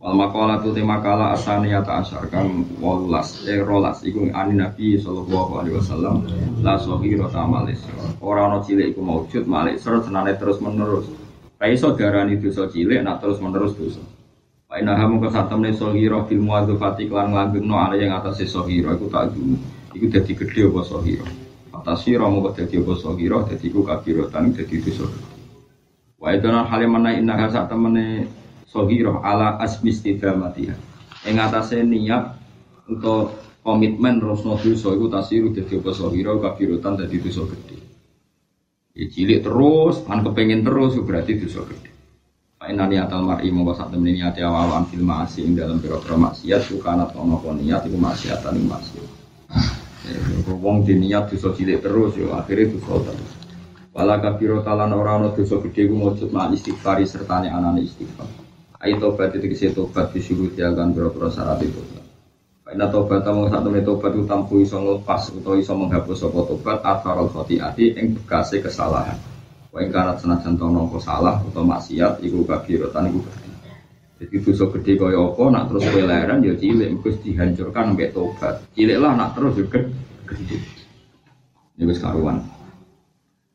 Wal makalah tu tema kala asani ta asar kang walas eh rolas iku ani Nabi sallallahu alaihi wasallam la sohiro tamalis. Ora ono cilik iku maujud malik serut senane terus menerus. Ra iso darani dosa cilik nak terus menerus dosa. Wa inna hamu ka satam ne sohiro fil muadzafati klan no ala yang atas sohiro iku tak dulu. Iku dadi gedhe apa sohiro. Atas sira mung dadi apa sohiro dadi iku kabirotan dadi dosa. Wa idana halimana inna ha satamene sohiro ala asmi istidamatiha. Ing atase niat untuk komitmen rosno dosa iku tasiru dadi apa sohiro kabirotan dadi dosa gede. Ya cilik terus, kan kepengen terus berarti dosa gede. Inna niatal mar'i mongko sak temene niate awalan fil ma'asi ing dalam pira-pira maksiat sukana ono apa niat iku maksiatan ing maksiat. Ya, wong di niat dosa cilik terus yo akhirnya dosa terus. Wala kafiro talan ora ana dosa gedhe ku mujud ma istighfari sertane anane istighfar. Ai tobat itu kese tobat disuruh diagan pira-pira syarat itu. Karena tobat tamu sak temene tobat itu tampu iso nglepas utawa iso menghapus apa tobat atharul khotiati ing bekase kesalahan. Wa ing kanat senajan to nopo salah utawa maksiat iku kabirotan iku gede. Jadi dosa gede kaya apa nak terus peleran ya cilik dihancurkan mbek tobat. Cilik lah nak terus juga gede. Ini wis karuan.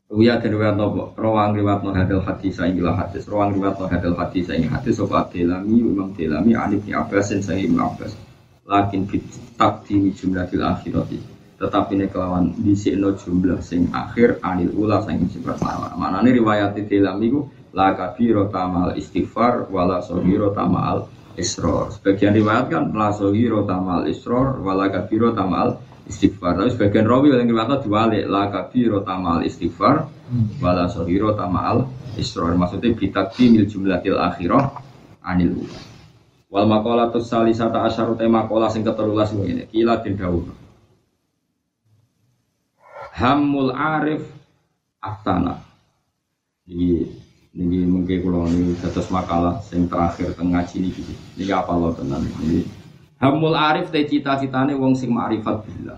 Uya dan riwayat nopo rawang riwayat no hadil hadis saya gila hadis. Rawang riwayat no hadil hadis saya hadis. Sobat delami imam delami anib ni abbasin saya imam abbas. Lakin fit takdi jumlatil akhirati. Tetapi ini kelawan sini jumlah sing akhir anil ula sing sifat mana ini riwayat di dalam itu la kabiro tamal istighfar wala sohiro tamal isror. Sebagian riwayat kan la tamal isror wala kabiro tamal istighfar tapi sebagian rawi yang riwayat diwalik la kabiro tamal istighfar wala sohiro tamal isror maksudnya bitakti mil jumlatil akhirah anil ula wal makola salisata asyaru tema makola sing ketelulas ini kila din dawuh Hamul Arif Aftana. Ini ini mungkin kalau ini tetes makalah yang terakhir tengah sini gitu. Ini apa lo tenan ini? Hamul Arif teh cita-citane wong sing ma'rifat billah.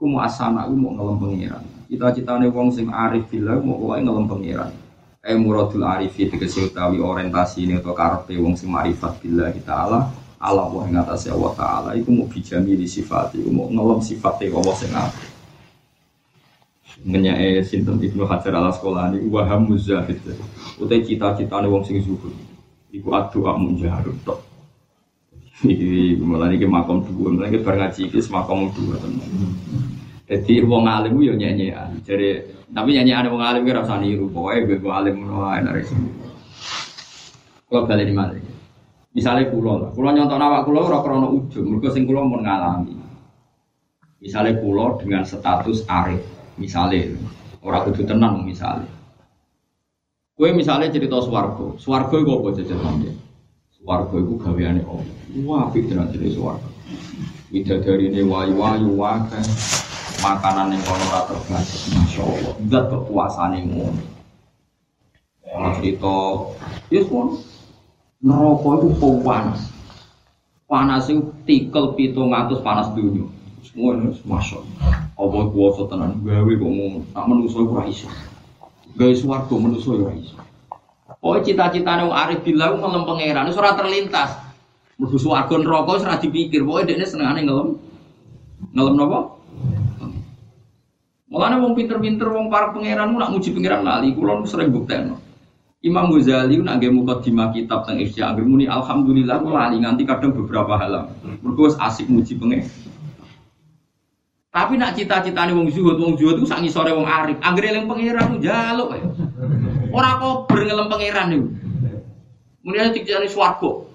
Ku mau asana, ku mau ngelem pengiran. Cita-citane wong sing arif billah mau wae ngelem pengiran. Eh muradul arifi tegese utawi orientasi ini atau karepe wong sing ma'rifat billah taala Allah wa ing atase Allah taala iku mau bijami di sifat iku mau ngelem sifate Allah sing apik menyai sinten Ibnu Hajar ala sekolah ini waham muzahid utai cita-cita nih wong sing zuhud iku adu amun jaharut iki malah iki makom dua. Malah iki bar ngaji iki makom dua tenan jadi wong alim yo nyanyian. Jadi tapi nyanyian wong alim ki rasa niru. Pokoke gue alim ngono ae nare kalau kali ini malah misalnya kulo lah. Kulo nyontok awak kulo ora krana ujung mergo sing kulo mau ngalami. Misalnya kulo dengan status arif Misalnya, orang kudu tenang misalnya. Kue misalnya cerita swargo, swargo itu apa jajan sampe? Swargo itu gaweane Allah. Wah, tenan cerita swargo. dari ini wayu-wayu wakai, makanan yang kono ora terbatas. Masya Allah, zat kekuasaan yang ngono. Kalau cerita, ya pun neraka itu panas. Panas itu tikel pitung atus panas dunia. Semua ini masya Allah. Allah kuasa tenan gawe kok ngono. Tak manusa ora iso. Gawe swarga manusa ora iso. Oh cita-citane wong arif billah ngelem pangeran ora terlintas. Swarga neraka wis ora dipikir. Pokoke dekne senengane ngelem. Ngelem napa? Mulane wong pinter-pinter wong para pangeran nak muji pangeran lali, kula sering buktekno. Imam Ghazali nak nggih mukadimah kitab teng Ihya anggere muni alhamdulillah kula lali nganti kadang beberapa halam. Mergo asik muji pangeran. Tapi nak cita-citane wong zuhud, wong zuhud itu sak ngisore wong arif. Anggere eling pangeran njaluk ae. Ora kober ngelem pangeran. Muni aja dikjani swarga.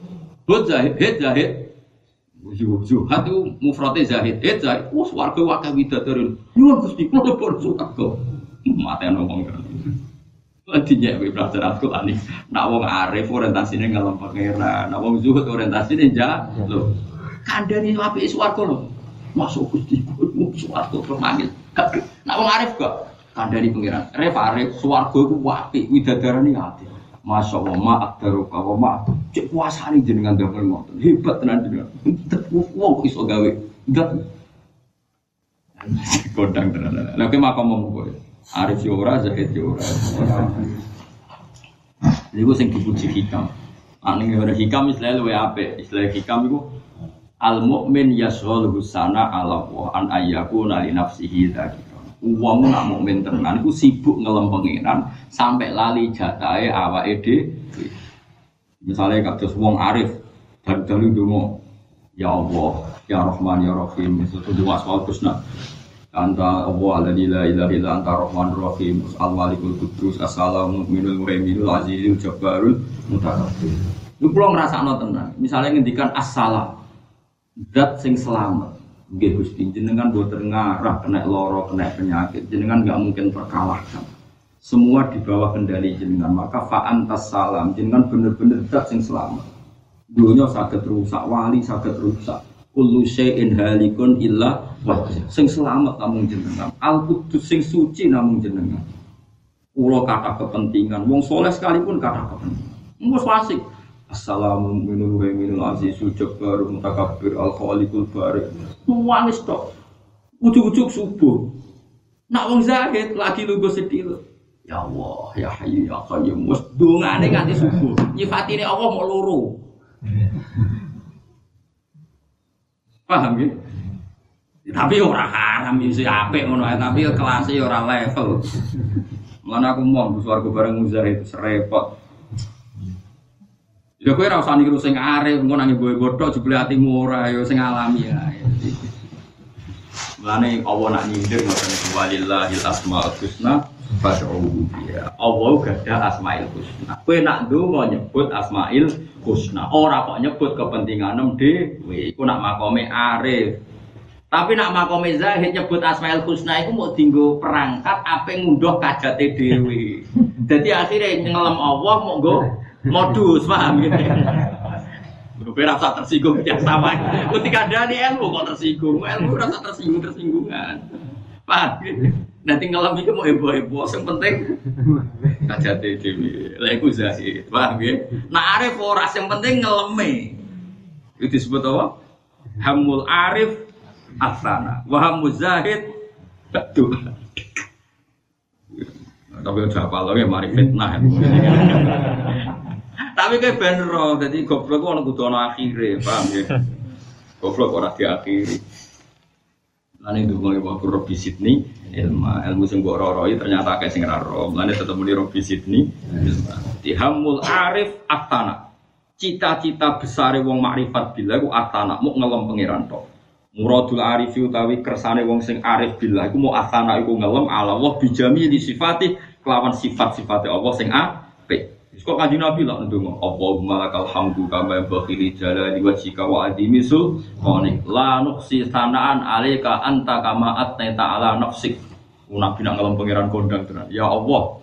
Hud zahid, hid zahid. Zuhad itu mufrate zahid, hid zahid. Wah swarga wakah widadarin. Nyuwun Gusti kula pun swarga. Mate ana wong kan. Nanti nyewe belajar Al-Quran ini. Nak wong arif orientasinya ngelem pangeran. Nak wong zuhud orientasinya jaluk. Kandani apik swarga lho. Masuk Gusti kudu swarga pemanggil. Nak wong arif kok kandhani pengiran. Arif arif swarga iku apik widadarane ati. Masya Allah, ma akdaru kawa ma cek puasane jenengan damel ngoten. Hebat tenan jenengan. Wong iso gawe. Enggak. Kodang tenan. Lah ki makam kowe. Arif yo ora, Zahid yo ora. Iku sing dipuji hikam. Ane ora hikam istilah luwe apik. Istilah hikam iku al mukmin yashghal husana ala wa ayyaku nali nafsihi dzakira wong nak mukmin tenan iku sibuk ngelem pengiran sampai lali jatahe awake dhewe misale kados wong arif dari dalu donga ya Allah ya Rahman ya Rahim itu dua asmaul husna anta Allah alladzi la ilaha illa anta rahmanur rahim al malikul qudus assalamu mu'minul muhaiminul azizul jabbarul mutakabbir Lu pulau ngrasakno tenan. Misalnya ngendikan assalam, zat sing selamat nggih Gusti. Jenengan boten ngarah kena loro kena penyakit. Jenengan nggak mungkin terkalahkan semua di bawah kendali jenengan. Maka fa'antas salam. Jenengan bener-bener zat sing selamat. Dunia sakit rusak wali sakit rusak. Kullu syai'in halikun illa wajah. Sing selamat namun jenengan. Al kudus sing suci namun jenengan. Ulo kata kepentingan, wong soleh sekalipun kata kepentingan. Mus fasik, Assalamu minul minul azizu jabbar mutakabbir al khaliqul barik. Nuwangis tok. Ujuk-ujuk subuh. Nak wong zahid lagi lugu sedih. Ya Allah, ya Hayyu ya Qayyum. Wes dongane nganti subuh. Nyifatine Allah mau loro. Paham ya? Tapi ora haram isi apik ngono tapi kelasnya ora level. Mulane aku mau swarga bareng muzahid serepot. Ya kowe ora usah niru sing arep, engko nang ibu bodoh jebule atimu ora ya sing alami ya. Mulane Allah nak nyindir ngoten walillahil asmaul husna fad'uhu biha. Allah gada asmaul husna. Kowe nak ndonga nyebut asmaul husna, ora kok nyebut kepentinganem dhewe. Iku nak makome arif. Tapi nak makome zahid nyebut asmaul husna iku mau dinggo perangkat apa ngunduh kajate dhewe. Jadi akhirnya ngelem Allah mau nggo modus paham gitu. Gue rasa tersinggung yang sama. Ketika ada ilmu kok tersinggung, ilmu rasa tersinggung tersinggungan. Paham gitu. Nanti ngelam itu mau heboh-heboh, yang penting kajat dewi, lagu zahid, paham ya? Nah arif oras yang penting ngeleme. Itu disebut apa? Hamul arif asana, wahamul zahid betul. Tapi udah apa lagi, mari fitnah. Tapi kayak benro, jadi goblok orang kudu ana akhire, paham ya? Goblok ora diakhiri. Lan itu mulai waktu Robi Sydney, ilmu ilmu sing mbok roroi ternyata kayak sing raro. Lan tetep muni Robi Sydney, ilmu. Tihamul arif atana. Cita-cita besar wong makrifat bila ku atana mau ngelem pangeran tok. Muradul arif utawi kersane wong sing arif bila iku mau atana iku ngelem ala Allah bijami di sifati kelawan sifat-sifate Allah sing apik. Kok kanji Nabi lah ndonga, Allahumma lakal hamdu kama bakhili jalali wajhika wa adimi sultanik la nuqsi sanaan alaika anta kama atnaita ala nafsik. Nabi nak ngelem pangeran kondang tenan. Ya Allah,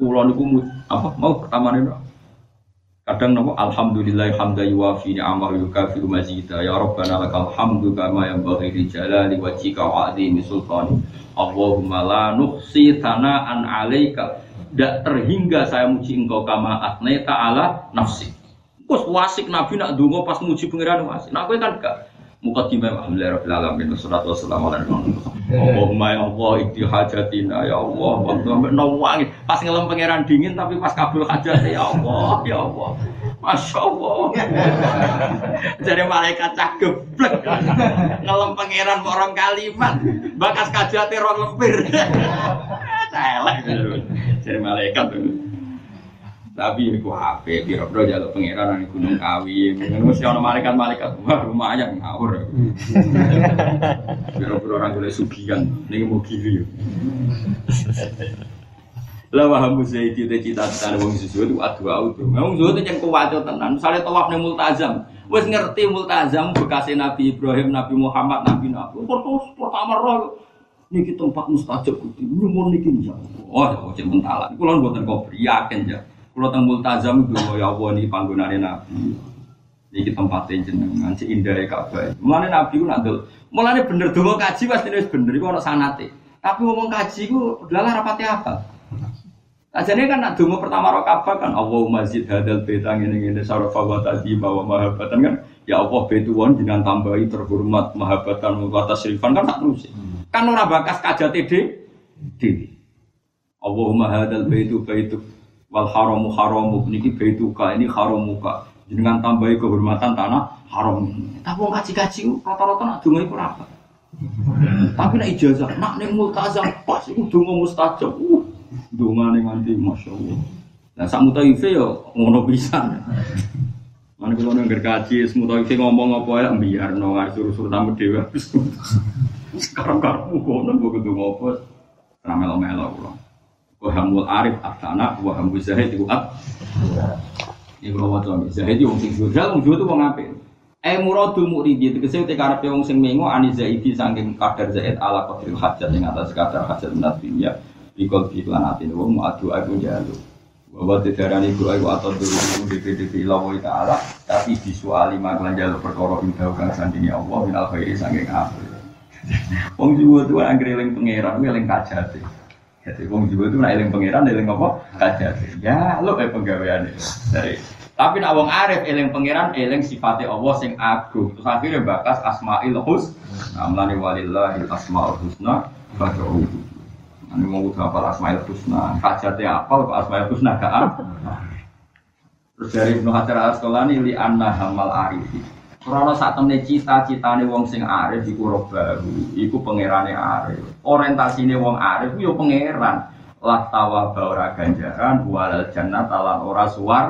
kula niku apa mau niku Kadang nopo alhamdulillah hamda yuwafi ni'amahu yukafiru mazida ya rabbana lakal hamdu kama yanbaghi li jalali wajhika wa azimi sultani. Allahumma la nuhsi thana'an 'alaika. Tidak terhingga saya muji engkau kama atneta ala nafsi. Kus wasik Nabi nak dungo pas muji pengiran wasik. Nah, aku kan gak? Mukaddimah Alhamdulillah Rabbil Alamin Wassalatu wassalamu ala Allahumma ya Allah ikti hajatina ya Allah Waktu sampai nawangi Pas ngelem pangeran dingin tapi pas kabul hajat ya Allah ya Allah. Masya Allah. Jadi malaikat cah geblek. Ngelem pangeran orang kalimat. Bakas kajatnya orang lempir. Celek Jadi malaikat tapi aku HP, biro-biro jalur pangeran di Gunung Kawi. Mesti orang malaikat-malaikat, wah lumayan ngawur. Biro-biro orang boleh sugihan, ini mau gili. Lah waham Zaidi itu cita-cita wong susu itu adu auto. Wong susu itu yang kuat tenan. Misalnya tawaf nih multazam, wes ngerti multazam bekasnya Nabi Ibrahim, Nabi Muhammad, Nabi Nabi. Terus pertama roh niki tempat mustajab kuti nyumun niki ya oh ya cek mentalan kula mboten kok yakin ya kalau teng multazam itu ya Allah ini panggonane Nabi. Iki tempatnya jenengan si indah Ka'bah. Mulane Nabi ku nak Mulane bener donga kaji pasti wis bener iku ana sanate. Tapi ngomong kaji ku adalah rapati apa? Ajane kan nak donga pertama ro Ka'bah kan Allahumma zid hadal baita ngene ngene sarafa wa tadi bawa mahabbatan kan ya Allah betuan dengan tambahi terhormat mahabbatan wa tasrifan kan tak terus. Kan ora bakas kajate dhewe. Allahumma hadal baitu baitu wal haramu haramu. Niki baituka ini haramuka dengan tambahi kehormatan tanah haram tapi wong kaji-kaji rata-rata nak donga iku apa. Tapi nak ijazah nak ning multazam pas iku donga mustajab. Uh dongane nganti masyaallah. Nah sak mutaife yo ngono pisan. Mana kalau nengger kaji, semua ngomong apa ya, biar no nggak suruh-suruh tamu dewa. Sekarang karmu kono, gue kudu ngopo, ramelo-melo pulang wahamul arif aftana wahamul zahid itu ab ini kalau wajah zahid wong sing jujal wong itu wong apik. Eh muradul muridi tegese te karepe wong sing mengo ani zaidi saking kadar zaid ala qadril hajat ing atas kadar hajat minat dunya bikol biklan atine wong adu aku jalu. Bahwa didarani guru ayu atau dulu DPDP ilawo ta'ala tapi disuali maklan jalur perkara indah kang sandingi Allah minal khairi apik wong jiwa tuwa anggere eling pangeran eling kajate jadi wong jiwa itu nak eling pangeran eling apa? Kajar. Ya lo kayak penggawean dari tapi nak wong arif eling pangeran eling sifatnya Allah sing agung. Terus akhirnya bakas asmaul husna. Amlani walillahil asmaul husna fad'uhu. Ini mau udah apa asmaul husna. Kajatnya apa? Asmaul husna gak Terus dari Ibnu Hajar al Asqalani li anna hamal arifi. Karena saat temen cita-citane wong sing arif iku roh baru, iku pangerane arif. Orientasine wong arif yo pangeran. Lah tawa ora ganjaran walal jannah talan ora suar.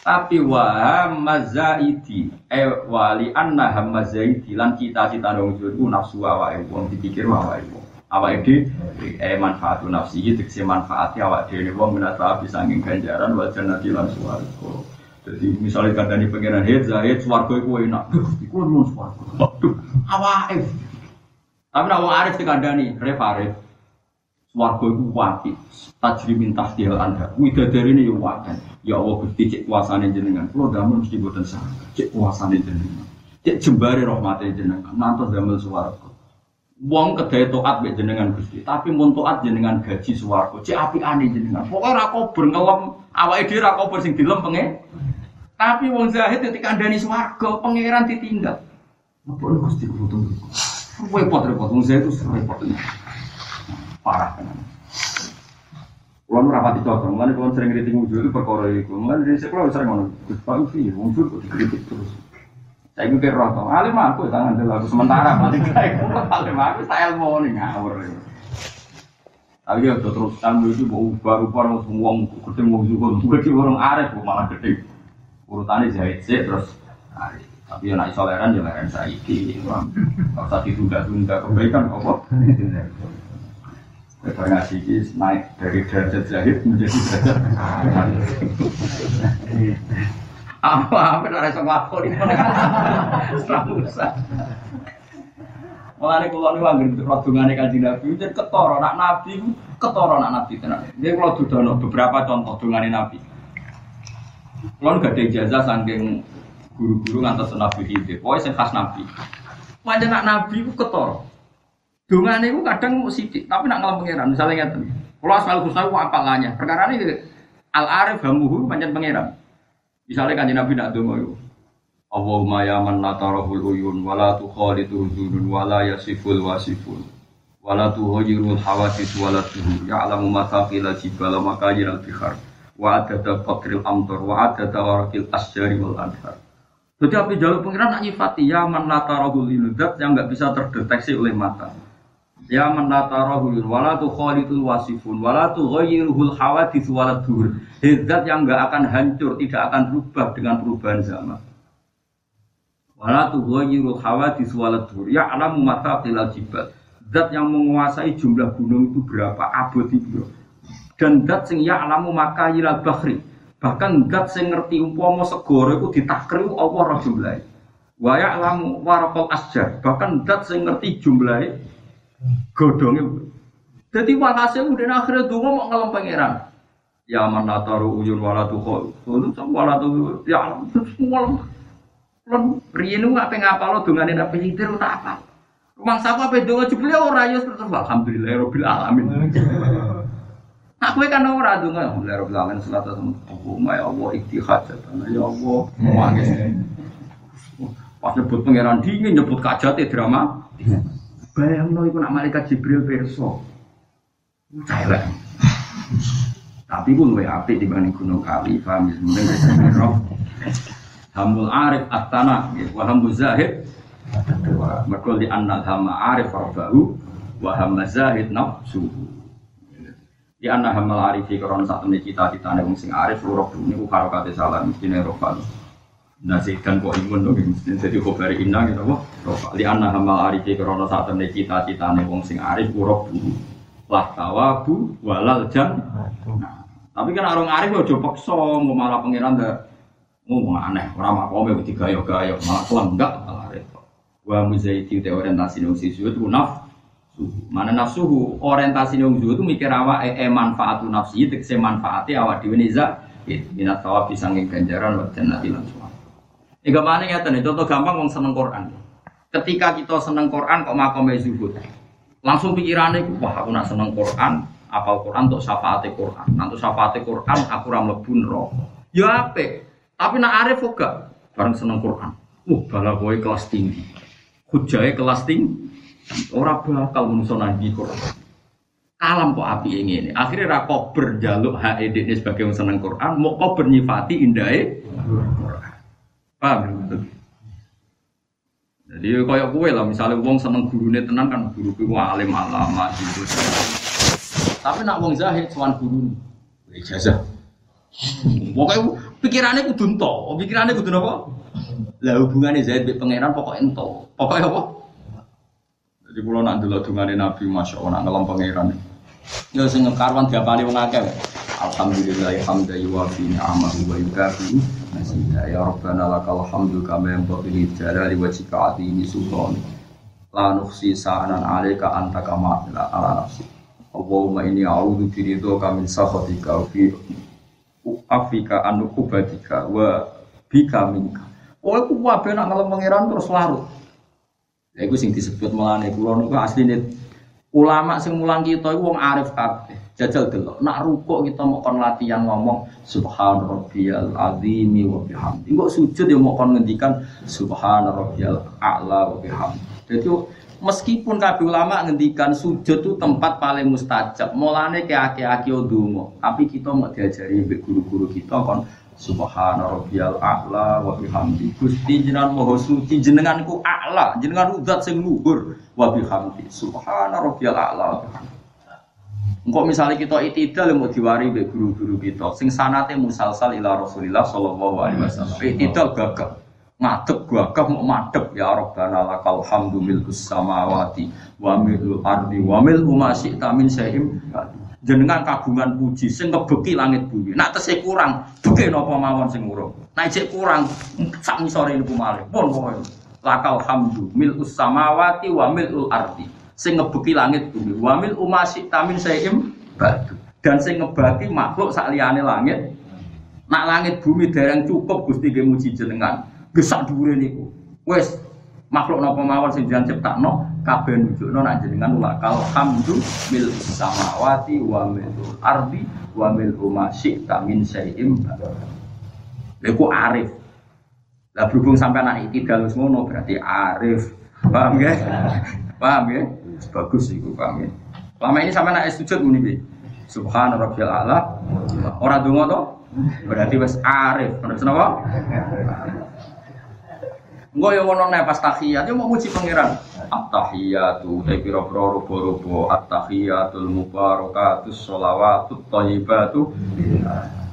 Tapi wa mazaidi eh wali anna hamazaidi lan cita-cita wong iku nafsu awake wong dipikir awake wong. Awake dhewe eh manfaatu nafsi iki tegese manfaati awake dhewe wong menata bisa nging ganjaran wal jannati lan swarga. Jadi misalnya kandani pengiran hit, zahid, swargo itu enak. Duh, itu mau swargo. Duh, awaif. Tapi nak arif dikandani, ref arif. Swargo itu wati. Tajri minta dihal anda. Widadari ini ya wakan. Ya Allah, gusti cek kuasane jenengan. Kalau damel mesti buatan sah. Cek kuasane jenengan. Cek jembari rahmatnya jenengan. Nanti damel swargo. Wong kedai toat be jenengan gusti, tapi mun toat jenengan gaji swargo. Cek api aneh jenengan. Pokoknya rakober ngelem, awake dhewe rakober sing dilem pengen. Tapi wong zahid ketika andani swarga, pangeran ditinggal. Apa lu Gusti kudu Repot repot wong zahid itu repot. Parah kan. Kulo rapati cocok, mana kulo sering kritik wujud itu perkara itu. Mana dari sekolah sering ngono. Gus Pak Ufi, wong kok dikritik terus. Saya itu kira roh, alim aku tangan dulu aku sementara paling kayak alim aku saya mau nih ngawur. Tapi ya terus tamu itu mau ubah-ubah semua ketemu juga, gue orang arif malah gede urutannya jahit sih terus hari tapi yang naik soleran ya leren saiki. Kalau usah ditunda-tunda kebaikan apa? Kita ngasih kis naik dari derajat jahit menjadi derajat. Apa apa ada sama aku ini selalu Mulane kula niku anggere rodongane Kanjeng Nabi jadi ketara nak nabi ketara nak nabi tenan. Dia kalau dudono beberapa contoh dongane nabi. Kalau gak ada ijazah saking guru-guru ngantos Nabi Khidir. Pokoknya sing khas Nabi. Macam nak Nabi itu ketor. Dungane itu kadang mau sidik, tapi nak ngalam pangeran. Misalnya ngeten. Kalau asal husna itu apalanya. Perkara ini al arif hamuhu panjang pangeran. Misalnya kanjeng Nabi nak dongo itu. Allahumma ya man la tarahul uyun wa la tukhalitu huzunun wa la yasiful wasifun wa la tuhayyirul hawadis wa la tuhur ya'lamu ma thaqila jibala makayir al bihar wa adada qatril amtor wa adada warakil asyari wal anhar jadi api jalur pengiran nak nyifati ya man la tarahul uyun dat yang nggak bisa terdeteksi oleh mata Ya man la tarahul uyun wa la tukhalitul wasifun wa la tughayyiruhul hawadis wa la tuhur Zat yang nggak akan hancur, tidak akan berubah dengan perubahan zaman Wala tughayyiru hawadis waladur. Ya alamu mata tilal jibal. Zat yang menguasai jumlah gunung itu berapa, abad itu. Dan zat sing maka yilal bahri. Bahkan zat sing ngerti umpama segoro itu ditakri Allah roh jumlahnya. Wa ya alamu warakol asjar. Bahkan zat sing ngerti jumlahnya godongnya. Jadi walhasil udah akhirnya dulu mau ngelam pangeran. Ya man taru uyun walatu khol. Walatu ya semua Lan riyen apa ngapa lo dongane apa nyitir tak apa. Rumah sapa apa donga jebule ora ya terus alhamdulillah rabbil alamin. Nah, kowe kan ora donga alhamdulillah rabbil alamin salat Allahumma ya Allah iktihad ya Allah mangis. Pas nyebut pangeran dingin nyebut kajate drama. Bayangno iku nak malaikat Jibril perso. Celek. Tapi pun luwe apik dibanding Gunung Kali, paham ya? Mending roh. Hamul arif atana, wa hamul zahid Mereka di anak hama arif arbahu wa hama zahid nafsuhu Di anak hamal arifi karena saat ini cita-cita wong sing arif urok ini ku harokate salah mesti ne rofal Nasi dan kok imun dong mesti jadi khobari inna gitu kok rofal Di anak hamal arifi karena saat ini cita-cita wong sing arif urok dulu lah tawabu walal jan nah, tapi kan orang arif ojo paksa mau malah pangeran dah ngomong aneh orang makome wedi gayo-gayo malah kelenggak malah repot. Wa muzaiti orientasi nang sisu itu naf mana nafsuhu orientasi nang itu mikir awak e, e manfaatu nafsi tegese manfaati awak dhewe niza minat tawab disanging ganjaran wa jannati lan Iga mana ya tadi contoh gampang wong seneng Quran. Ketika kita seneng Quran kok makome zuhud. Langsung pikirannya, wah aku nak seneng Quran, apal Quran untuk syafaat Quran. Nanti syafaat Quran aku ram lebih roh. Ya apa? Tapi nak arif juga bareng seneng Quran. Uh, bala boy kelas tinggi. Hujai kelas tinggi. Orang bakal menusuk nabi Quran. Kalam kok api ini. Akhirnya rako berjaluk HED ini sebagai yang seneng Quran. Mau kau bernyifati indahnya Quran. Paham? Jadi kayak kue lah, misalnya wong seneng gurunya tenan kan guru guru alim alama gitu. Tapi nak wong zahid soal guru ijazah. Pokoknya pikirannya kudu ento, pikirannya kudu apa? Lah hubungannya Zaid be pangeran pokok ento. Pokoknya apa? Jadi kalau nak dulu hubungannya Nabi Masya Allah nak ngelam pangeran. Ya sing karwan diapali wong akeh. Alhamdulillah hamda yuwafi ni'amahu wa yukafi masida ya rabbana lakal hamdu kama yanbaghi li jalali wajhika atini sultan la nukhsi sa'anan 'alaika anta kama ala nafsi Allahumma inni a'udzu bi ridhoka min sakhatika wa fi afika anu kubadika wa bika minka. Oh, aku wabe nak ngalem pangeran terus larut. Ya iku sing disebut melane kula niku asline ulama sing mulang kita iku wong arif kabeh. Jajal delok, nak rukuk kita mau kon latihan ngomong subhan rabbiyal azimi wa bihamdi. Engko sujud ya mau kon ngendikan subhan rabbiyal a'la wa bihamdi. Jadi meskipun kabeh ulama ngendikan sujud itu tempat paling mustajab. Mulane ke aki-aki donga, tapi kita mau diajari mbek guru-guru kita kon Subhana rabbiyal a'la wa bihamdi. Gusti jenengan maha suci jenenganku a'la, jenengan zat sing luhur wa bihamdi. Subhana rabbiyal a'la wa misalnya kita itidal mau diwari be guru-guru kita, sing sanate musalsal ila Rasulillah sallallahu alaihi wasallam. Itidal gagah, ngadep gagah mau madep ya Rabbana lakal hamdu milkus samawati wa milul ardi wa mil ma syi'ta min syai'im jenengan kagungan puji sing ngebeki langit bumi. Nak tesih kurang, beki napa mawon sing urung. Nek cek kurang sak ngisore niku malih. Pun pokoke. Lakal hamdu milkus samawati wa milul ardi sing ngebeki langit bumi wamil umasi tamin saim batu dan sing ngebaki makhluk sak liyane langit Nak langit bumi dereng cukup Gusti nggih muji jenengan. Gesak dhuwure niku. Wis makhluk napa mawon sing jenengan ciptakno kabeh nunjukno nak jenengan lakal hamdu mil samawati wa mil ardi wa mil ma syi'ta min syai'im. Lha arif. Lah berhubung sampai anak iki dalus ngono berarti arif. Paham ya? Paham ya? Bagus iku paham ya. Lama ini sampai anak sujud muni Subhan rabbil ala. Ora donga to? Berarti wis arif. Terus napa? Engko yo ngono nek pas tahiyat yo mau muji pangeran. At-tahiyatu te pira-pira rupa-rupa at-tahiyatul mubarakatus sholawatut thayyibatu.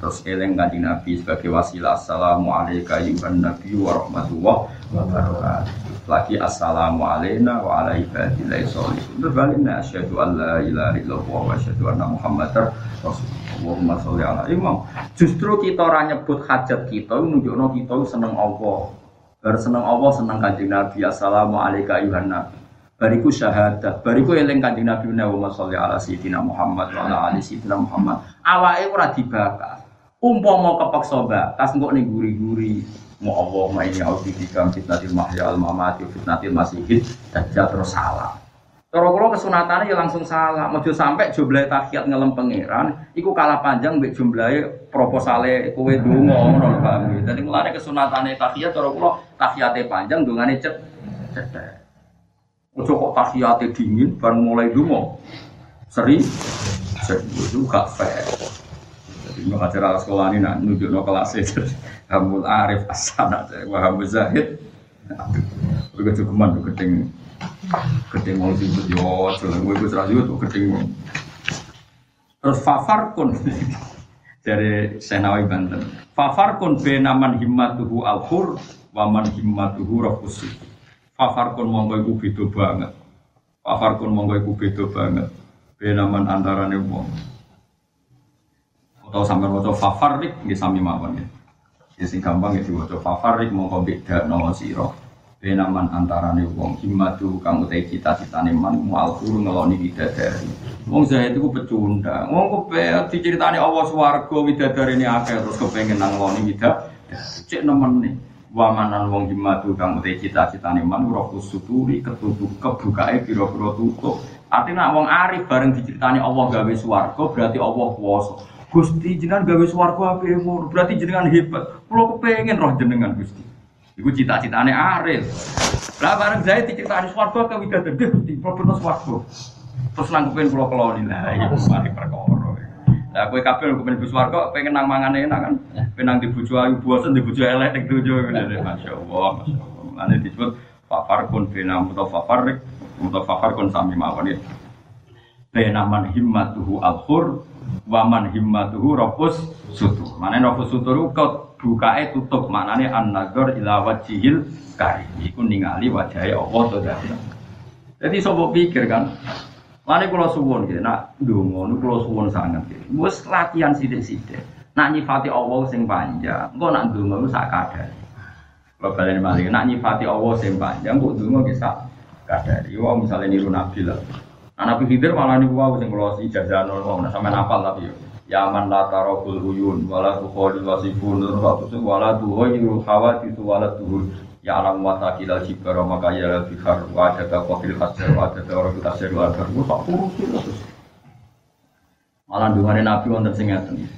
Terus eling kanjeng Nabi sebagai wasilah assalamu alayka ayyuhan nabi wa rahmatullah wa barakatuh. Lagi assalamu alayna wa ala ibadillahi sholihin. Berbalina asyhadu an la ilaha illallah wa asyhadu anna muhammadar rasulullah. Allahumma sholli ala imam. Justru kita ora nyebut hajat kita nunjukno kita seneng Allah. Bar seneng Allah seneng kanjeng Nabi. Assalamualaikum ayuhan nabi. Bariku syahadat, bariku eling kanjeng Nabi Muhammad sholli ala sayyidina Muhammad wa ala ali sayyidina Muhammad. Awake ora dibakar. Umpama kepeksa bakas engko ning guri-guri mau Allah ma ini audibika fitnatil mahya al mamati fitnatil masihid dajjal terus salah. Cara kula kesunatannya ya langsung salah. Mojo sampai jumlah tahiyat ngelem pangeran, iku kalah panjang mbek jumlahe proposale kowe donga ngono lho Pak. Dadi mulane kesunatane tahiyat cara kula tahiyate panjang dongane cet cetek. Ojo kok tahiyate dingin bareng mulai donga. Seri itu gak fair. Jadi mau acara sekolah ini nak nunjuk no kelas itu. Hamul Arif Asana, Wahab Zahid. Begitu keman, begitu Gedeng wong sibuk yo aja gue iku ora yo gedeng Terus fafar kun dari Senawi Banten. Fafar kun benaman himmatuhu al-hur wa man himmatuhu rafus. Fafar kun monggo iku beda banget. Fafar kun monggo iku beda banget. Benaman antarane wong. Atau sampai waca fafarik nggih sami mawon ya. Ya sing gampang ya diwaca fafarik monggo beda no sira benaman antarane wong himmatu kang utai cita-citane man mual guru ngeloni bidadari wong saya itu pecundang. Wong kepe diceritani Allah swarga ini akeh terus kepengen nang ngeloni bidadari cek nih wamanan wong himmatu kang utai cita-citane man rohku suturi ketutup kebukae pira-pira tutup artinya wong arif bareng diceritani Allah gawe swarga berarti Allah kuwasa Gusti jenengan gawe swarga ape berarti jenengan hebat. Kula kepengen roh jenengan Gusti Iku cita-citane Arif. Lah bareng Zaid diceritani swarga ke widadari Gusti, problem swarga. Terus nangkepin kula keloni lah iya mari perkara. Lah kowe kabeh kok pengen swarga pengen nang mangan enak kan. Penang di bojo ayu bosen di bojo elek ning dojo ngene masyaallah masyaallah. Ane disebut fafar kun bina mutafafarik mutafafar kun sami mawon ya. Bena man himmatuhu al-khur wa man himmatuhu rafus sutur. Mane rafus sutur kau bukae tutup maknane an-nazar ila wajhil karim iku ningali wajahe Allah to Jadi sapa pikir kan Lani kula suwun gitu, nak ndonga niku kula suwun sanget gitu. Wis latihan sithik-sithik. Nak nyifati Allah sing panjang, engko nak ndonga ku sak kadare. Kalau kalian malih, nak nyifati Allah sing panjang, kok ndonga ki sak kadare. Yo misale niru Nabi lah. Nah, Nabi malah niku wae sing kula ijazah nol, sampean hafal tapi. Yaman la tarokul uyun wala tukholi wasifun Rabbus wala tuhoyiru khawatisu wala tuhur Ya alam wa takila jibara maka ya la bihar Wa adaka qafil khasir wa adaka orang kita sir wa adaka. Wa Malah dungannya Nabi wonten sing ngeten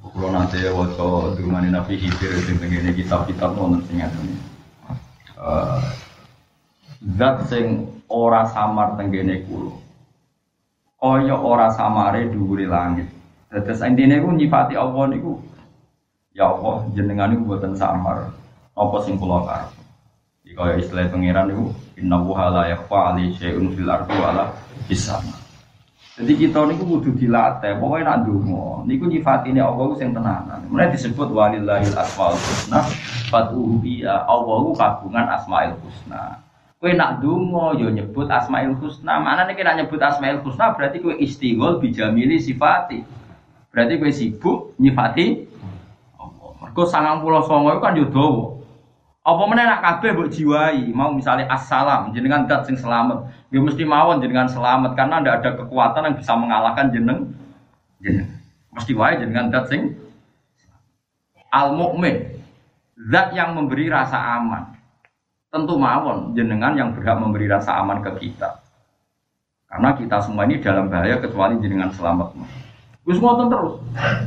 Kalau nanti waca dungannya Nabi Hidir sing tengene kitab-kitab wonten sing eh, Zat sing ora samar tenggene kulo Kaya ora samare dhuwure langit Terus intinya itu nyifati Allah ya Allah jenengan niku buatan samar apa sing kula karep. Iki kaya istilah pangeran niku innahu la yakhfa ali syai'un fil ardi wala bisama. Jadi kita niku kudu dilatih, pokoknya nak donga, niku nyifatine Allah sing tenanan. Mulai disebut walillahil asmaul husna, fatuhu biya Allah kagungan asmaul husna. Kue nak dungo yo nyebut asmaul husna. Mana nih nak nyebut asmaul husna berarti kue istighol bijamili sifati. Berarti gue sibuk nyifati Mergo sangang pulau songo itu kan yudowo. Apa mana nak kabeh buat jiwai, mau misalnya assalam, jenengan dat sing selamat, dia mesti mawon jenengan selamat karena tidak ada kekuatan yang bisa mengalahkan jeneng jeneng. Mesti wae jenengan dat sing Al mukmin zat yang memberi rasa aman. Tentu mawon jenengan yang berhak memberi rasa aman ke kita. Karena kita semua ini dalam bahaya kecuali jenengan selamat. Terus ngotot terus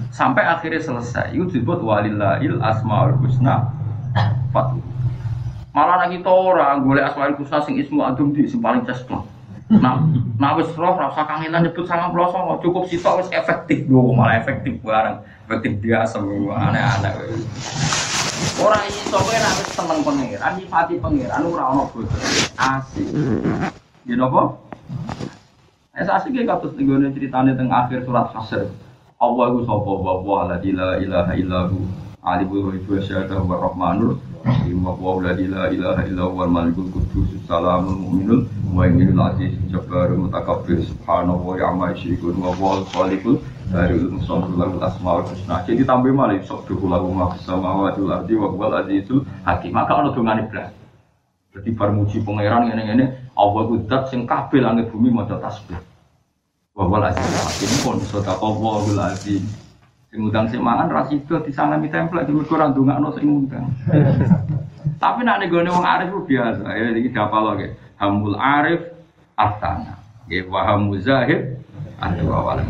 sampai akhirnya selesai. Itu disebut walillahil asmaul husna fatu. Malah lagi orang golek asmaul husna sing ismu adum di sing paling cesplok. Nah, nah wis roh rasa kangenan nyebut sama pelosong cukup sitok wis efektif dua malah efektif bareng efektif dia semua aneh-aneh. Orang iso kowe nek wis seneng pangeran, nyifati pangeran ora ono. Asik. Ya napa? Es asik ya kados nenggone ceritane teng akhir surat Hasr. Allah iku sapa? Wa wa la ilaha illahu alimul ghaibi wa syahadatu wa rahmanur rahim. Wa wa la ilaha illa huwal malikul qudus salamul mu'minul muhaiminul aziz jabbarul mutakabbir. Subhanahu wa ta'ala yusyrikun wa wa khaliqul dari musallu lahu asmaul husna. Jadi tambah malah sok lahu ma samawati wal ardi wa huwal azizul hakim. Maka ana dongane blas. Jadi bar pangeran ngene-ngene Allah ku zat sing kabeh langit bumi maca tasbih. Wa huwal azizul hakim pun sedekah Allahul azim. Sing ngundang sing mangan ra sida disalami templek di mergo ora ndongakno sing ngundang. Tapi nek nggone wong arif ku biasa. Ya iki dapal lho Hamul arif. Ya wa hamuzahid adu awalan